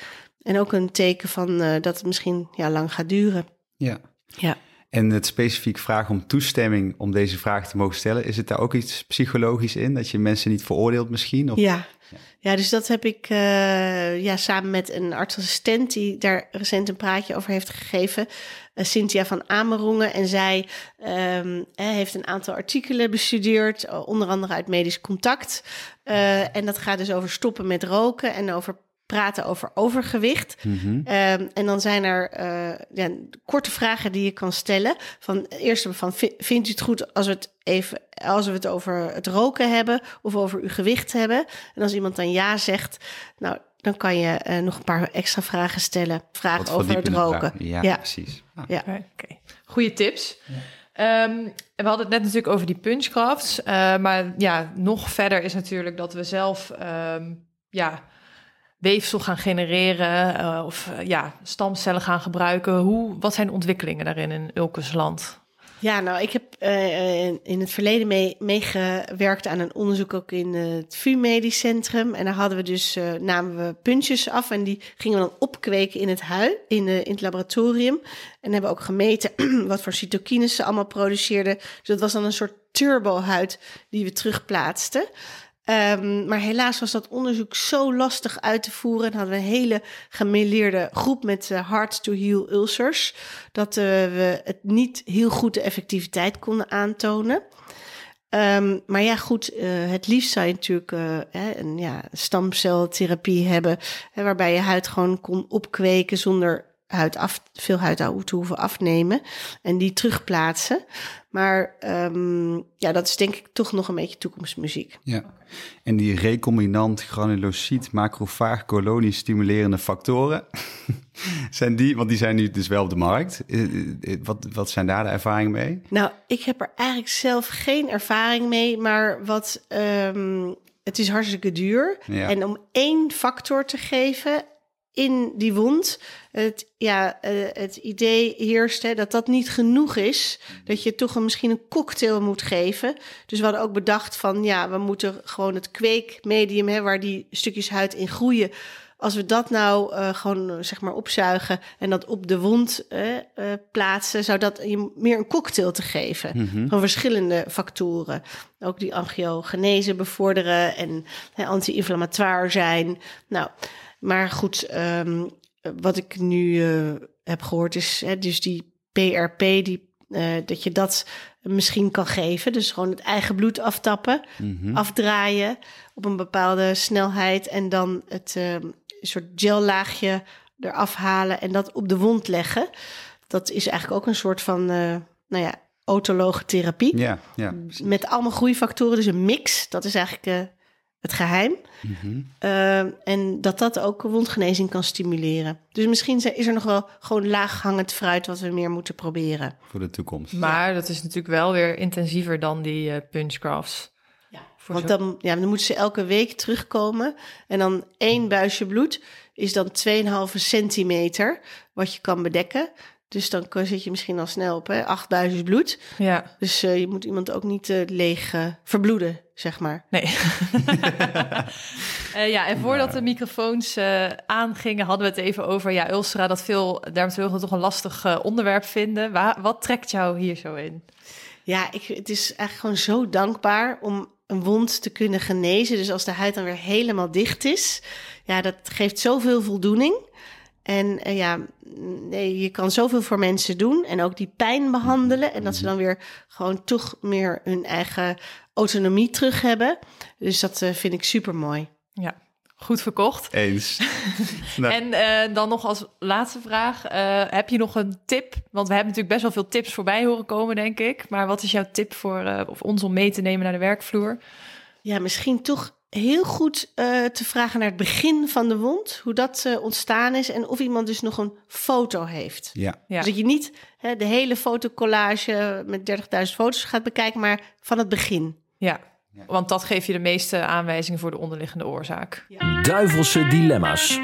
En ook een teken van eh, dat het misschien ja, lang gaat duren. Ja. Ja. En het specifiek vragen om toestemming om deze vraag te mogen stellen, is het daar ook iets psychologisch in? Dat je mensen niet veroordeelt misschien? Of... Ja. ja, dus dat heb ik eh, ja, samen met een artsassistent die daar recent een praatje over heeft gegeven, eh, Cynthia van Amerongen. En zij ehm, eh, heeft een aantal artikelen bestudeerd, onder andere uit Medisch Contact. En dat gaat dus over stoppen met roken en over praten over overgewicht. Mhm. Ehm, en dan zijn er eh, ja, korte vragen die je kan stellen. Van eerst van vi- vindt u het goed als we het even als we het over het roken hebben of over uw gewicht hebben? En als iemand dan ja zegt, nou dan kan je eh, nog een paar extra vragen stellen. Vragen Wat over het roken. Ja, Ja. precies. Ah. Ja. Goeie tips. Ehm, en we hadden het net natuurlijk over die punchcrafts. eh, maar ja, nog verder is natuurlijk dat we zelf ehm, ja, weefsel gaan genereren. eh, of eh, ja, stamcellen gaan gebruiken. Hoe, wat zijn de ontwikkelingen daarin in Ulkusland? Ja, nou, ik heb eh, in- het verleden mee, meegewerkt aan een onderzoek ook in het VU Medisch Centrum. En daar hadden we dus, namen we puntjes af en die gingen we dan opkweken in het hui, in, in het laboratorium. En hebben ook gemeten wat voor cytokines ze allemaal produceerden. Dus dat was dan een soort turbohuid die we terugplaatsten. Ehm, maar helaas was dat onderzoek zo lastig uit te voeren. En hadden we een hele gemêleerde groep met eh, hard-to-heal ulcers. Dat eh, we het niet heel goed de effectiviteit konden aantonen. Ehm, maar ja, goed, eh, het liefst zou je natuurlijk eh, hè, een ja, stamceltherapie hebben. Hè, waarbij je huid gewoon kon opkweken zonder huid af, veel huid te hoeven afnemen. En die terugplaatsen. Maar ehm, ja, dat is denk ik toch nog een beetje toekomstmuziek. Ja. En die recombinant granulocyt macrofaag kolonie stimulerende factoren, zijn die, want die zijn nu dus wel op de markt. Eh, eh, Wat, wat zijn daar de ervaringen mee? Nou, ik heb er eigenlijk zelf geen ervaring mee, maar wat ehm, het is hartstikke duur. Ja. En om één factor te geven, in die wond het, ja, uh, het idee heerst hè, dat dat niet genoeg is. Dat je toch een, misschien een cocktail moet geven. Dus we hadden ook bedacht van ja, we moeten gewoon het kweekmedium, hè, waar die stukjes huid in groeien. Als we dat nou uh, gewoon zeg maar opzuigen en dat op de wond uh, plaatsen, zou dat je meer een cocktail te geven Mhm. van verschillende factoren. Ook die angiogenese bevorderen en hè, anti-inflammatoire zijn. Nou, maar goed, ehm, wat ik nu eh, heb gehoord is hè, dus die PRP, die, eh, dat je dat misschien kan geven. Dus gewoon het eigen bloed aftappen, Mhm. afdraaien op een bepaalde snelheid en dan het eh, een soort gellaagje eraf halen en dat op de wond leggen. Dat is eigenlijk ook een soort van, eh, nou ja, autologe therapie. Ja, ja. Met allemaal groeifactoren, dus een mix. Dat is eigenlijk het geheim. Mhm. Uh, en dat dat ook wondgenezing kan stimuleren. Dus misschien is er nog wel gewoon laaghangend fruit wat we meer moeten proberen. Voor de toekomst. Maar dat is natuurlijk wel weer intensiever dan die uh, punchcrafts. Ja, Voor want zo- dan, ja, dan moeten ze elke week terugkomen. En dan één buisje bloed is dan 2,5 centimeter wat je kan bedekken. Dus dan zit je misschien al snel op hè, acht buisjes bloed. Ja, Dus eh, je moet iemand ook niet eh, leeg verbloeden, zeg maar. nee. Eh, ja, en voordat de microfoons eh, aangingen, hadden we het even over... ja, ulcera, dat veel dermatologen toch een lastig eh, onderwerp vinden. Wa- wat trekt jou hier zo in? Ja, ik, het is eigenlijk gewoon zo dankbaar om een wond te kunnen genezen. Dus als de huid dan weer helemaal dicht is, ja, dat geeft zoveel voldoening. En eh, ja, nee, je kan zoveel voor mensen doen en ook die pijn behandelen. En dat ze dan weer gewoon toch meer hun eigen autonomie terug hebben. Dus dat eh, vind ik super mooi. Ja, goed verkocht. Eens. Nou, En eh, dan nog als laatste vraag, eh, heb je nog een tip? Want we hebben natuurlijk best wel veel tips voorbij horen komen, denk ik. Maar wat is jouw tip voor eh, of ons om mee te nemen naar de werkvloer? Ja, misschien toch heel goed eh, te vragen naar het begin van de wond. Hoe dat eh, ontstaan is en of iemand dus nog een foto heeft. ja. Ja. Dus dat je niet hè, de hele fotocollage met 30.000 foto's gaat bekijken, maar van het begin. Ja, want dat geeft je de meeste aanwijzingen voor de onderliggende oorzaak. Duivelse dilemma's.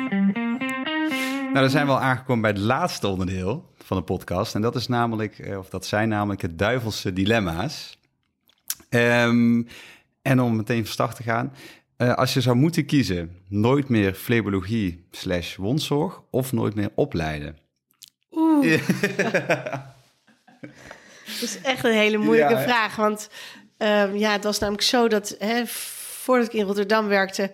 Nou, dan zijn we al aangekomen bij het laatste onderdeel van de podcast. En dat is namelijk, eh, of dat zijn namelijk het duivelse dilemma's. Ehm, en om meteen van start te gaan. eh, als je zou moeten kiezen, nooit meer flebologie slash wondzorg of nooit meer opleiden? Oeh. Dat is echt een hele moeilijke Ja, vraag. Want ehm, ja, het was namelijk zo dat hè, voordat ik in Rotterdam werkte,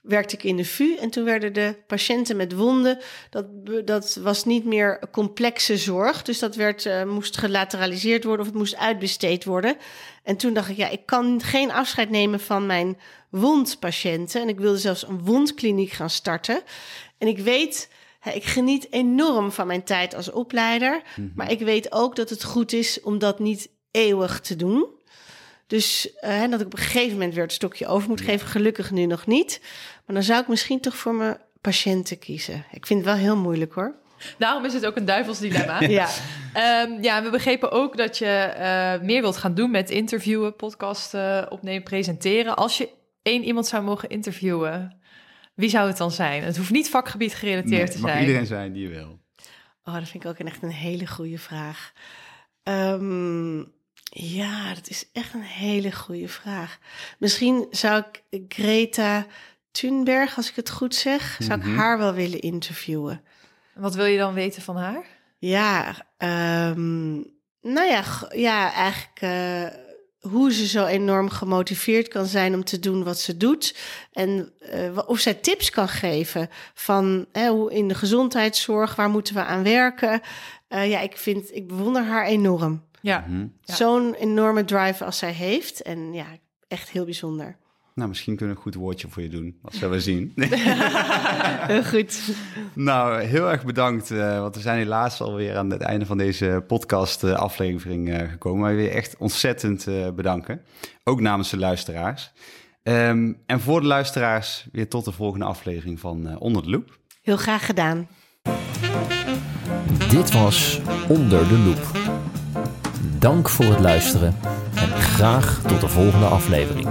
werkte ik in de VU. En toen werden de patiënten met wonden, dat, dat was niet meer complexe zorg. Dus dat werd, eh, moest gelateraliseerd worden of het moest uitbesteed worden. En toen dacht ik, ja, ik kan geen afscheid nemen van mijn wondpatiënten. En ik wilde zelfs een wondkliniek gaan starten. En ik weet, hè, ik geniet enorm van mijn tijd als opleider. Maar ik weet ook dat het goed is om dat niet eeuwig te doen. Dus eh, dat ik op een gegeven moment weer het stokje over moet geven. Gelukkig nu nog niet. Maar dan zou ik misschien toch voor mijn patiënten kiezen. Ik vind het wel heel moeilijk hoor. Daarom is het ook een duivels dilemma. Ja, Ehm, ja, we begrepen ook dat je eh, meer wilt gaan doen met interviewen, podcasten, opnemen, presenteren. Als je één iemand zou mogen interviewen, wie zou het dan zijn? Het hoeft niet vakgebied gerelateerd Nee, te mag zijn. iedereen zijn die je wil. oh, dat vind ik ook een- echt een hele goede vraag. Ehm, ja, dat is echt een hele goede vraag. Misschien zou ik Greta Thunberg, als ik het goed zeg, zou ik Mhm. haar wel willen interviewen. Wat wil je dan weten van haar? Ja, ehm, nou ja, ja eigenlijk eh, hoe ze zo enorm gemotiveerd kan zijn om te doen wat ze doet. En eh, of zij tips kan geven van hè, hoe in de gezondheidszorg, waar moeten we aan werken. Eh, ja, ik vind, ik bewonder haar enorm. Ja, Mhm. Ja. Zo'n enorme drive als zij heeft. En ja, echt heel bijzonder. Nou, misschien kunnen we een goed woordje voor je doen. Dat zullen we zien. Heel goed. Nou, heel erg bedankt. eh, want we zijn helaas alweer aan het einde van deze podcast-aflevering eh, gekomen. Maar weer echt ontzettend eh, bedanken. Ook namens de luisteraars. Ehm, en voor de luisteraars weer tot de volgende aflevering van eh, Onder de Loep. Heel graag gedaan. Dit was Onder de Loep dank voor het luisteren en graag tot de volgende aflevering.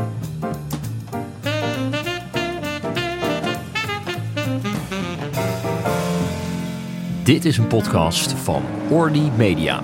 Dit is een podcast van Orly Media.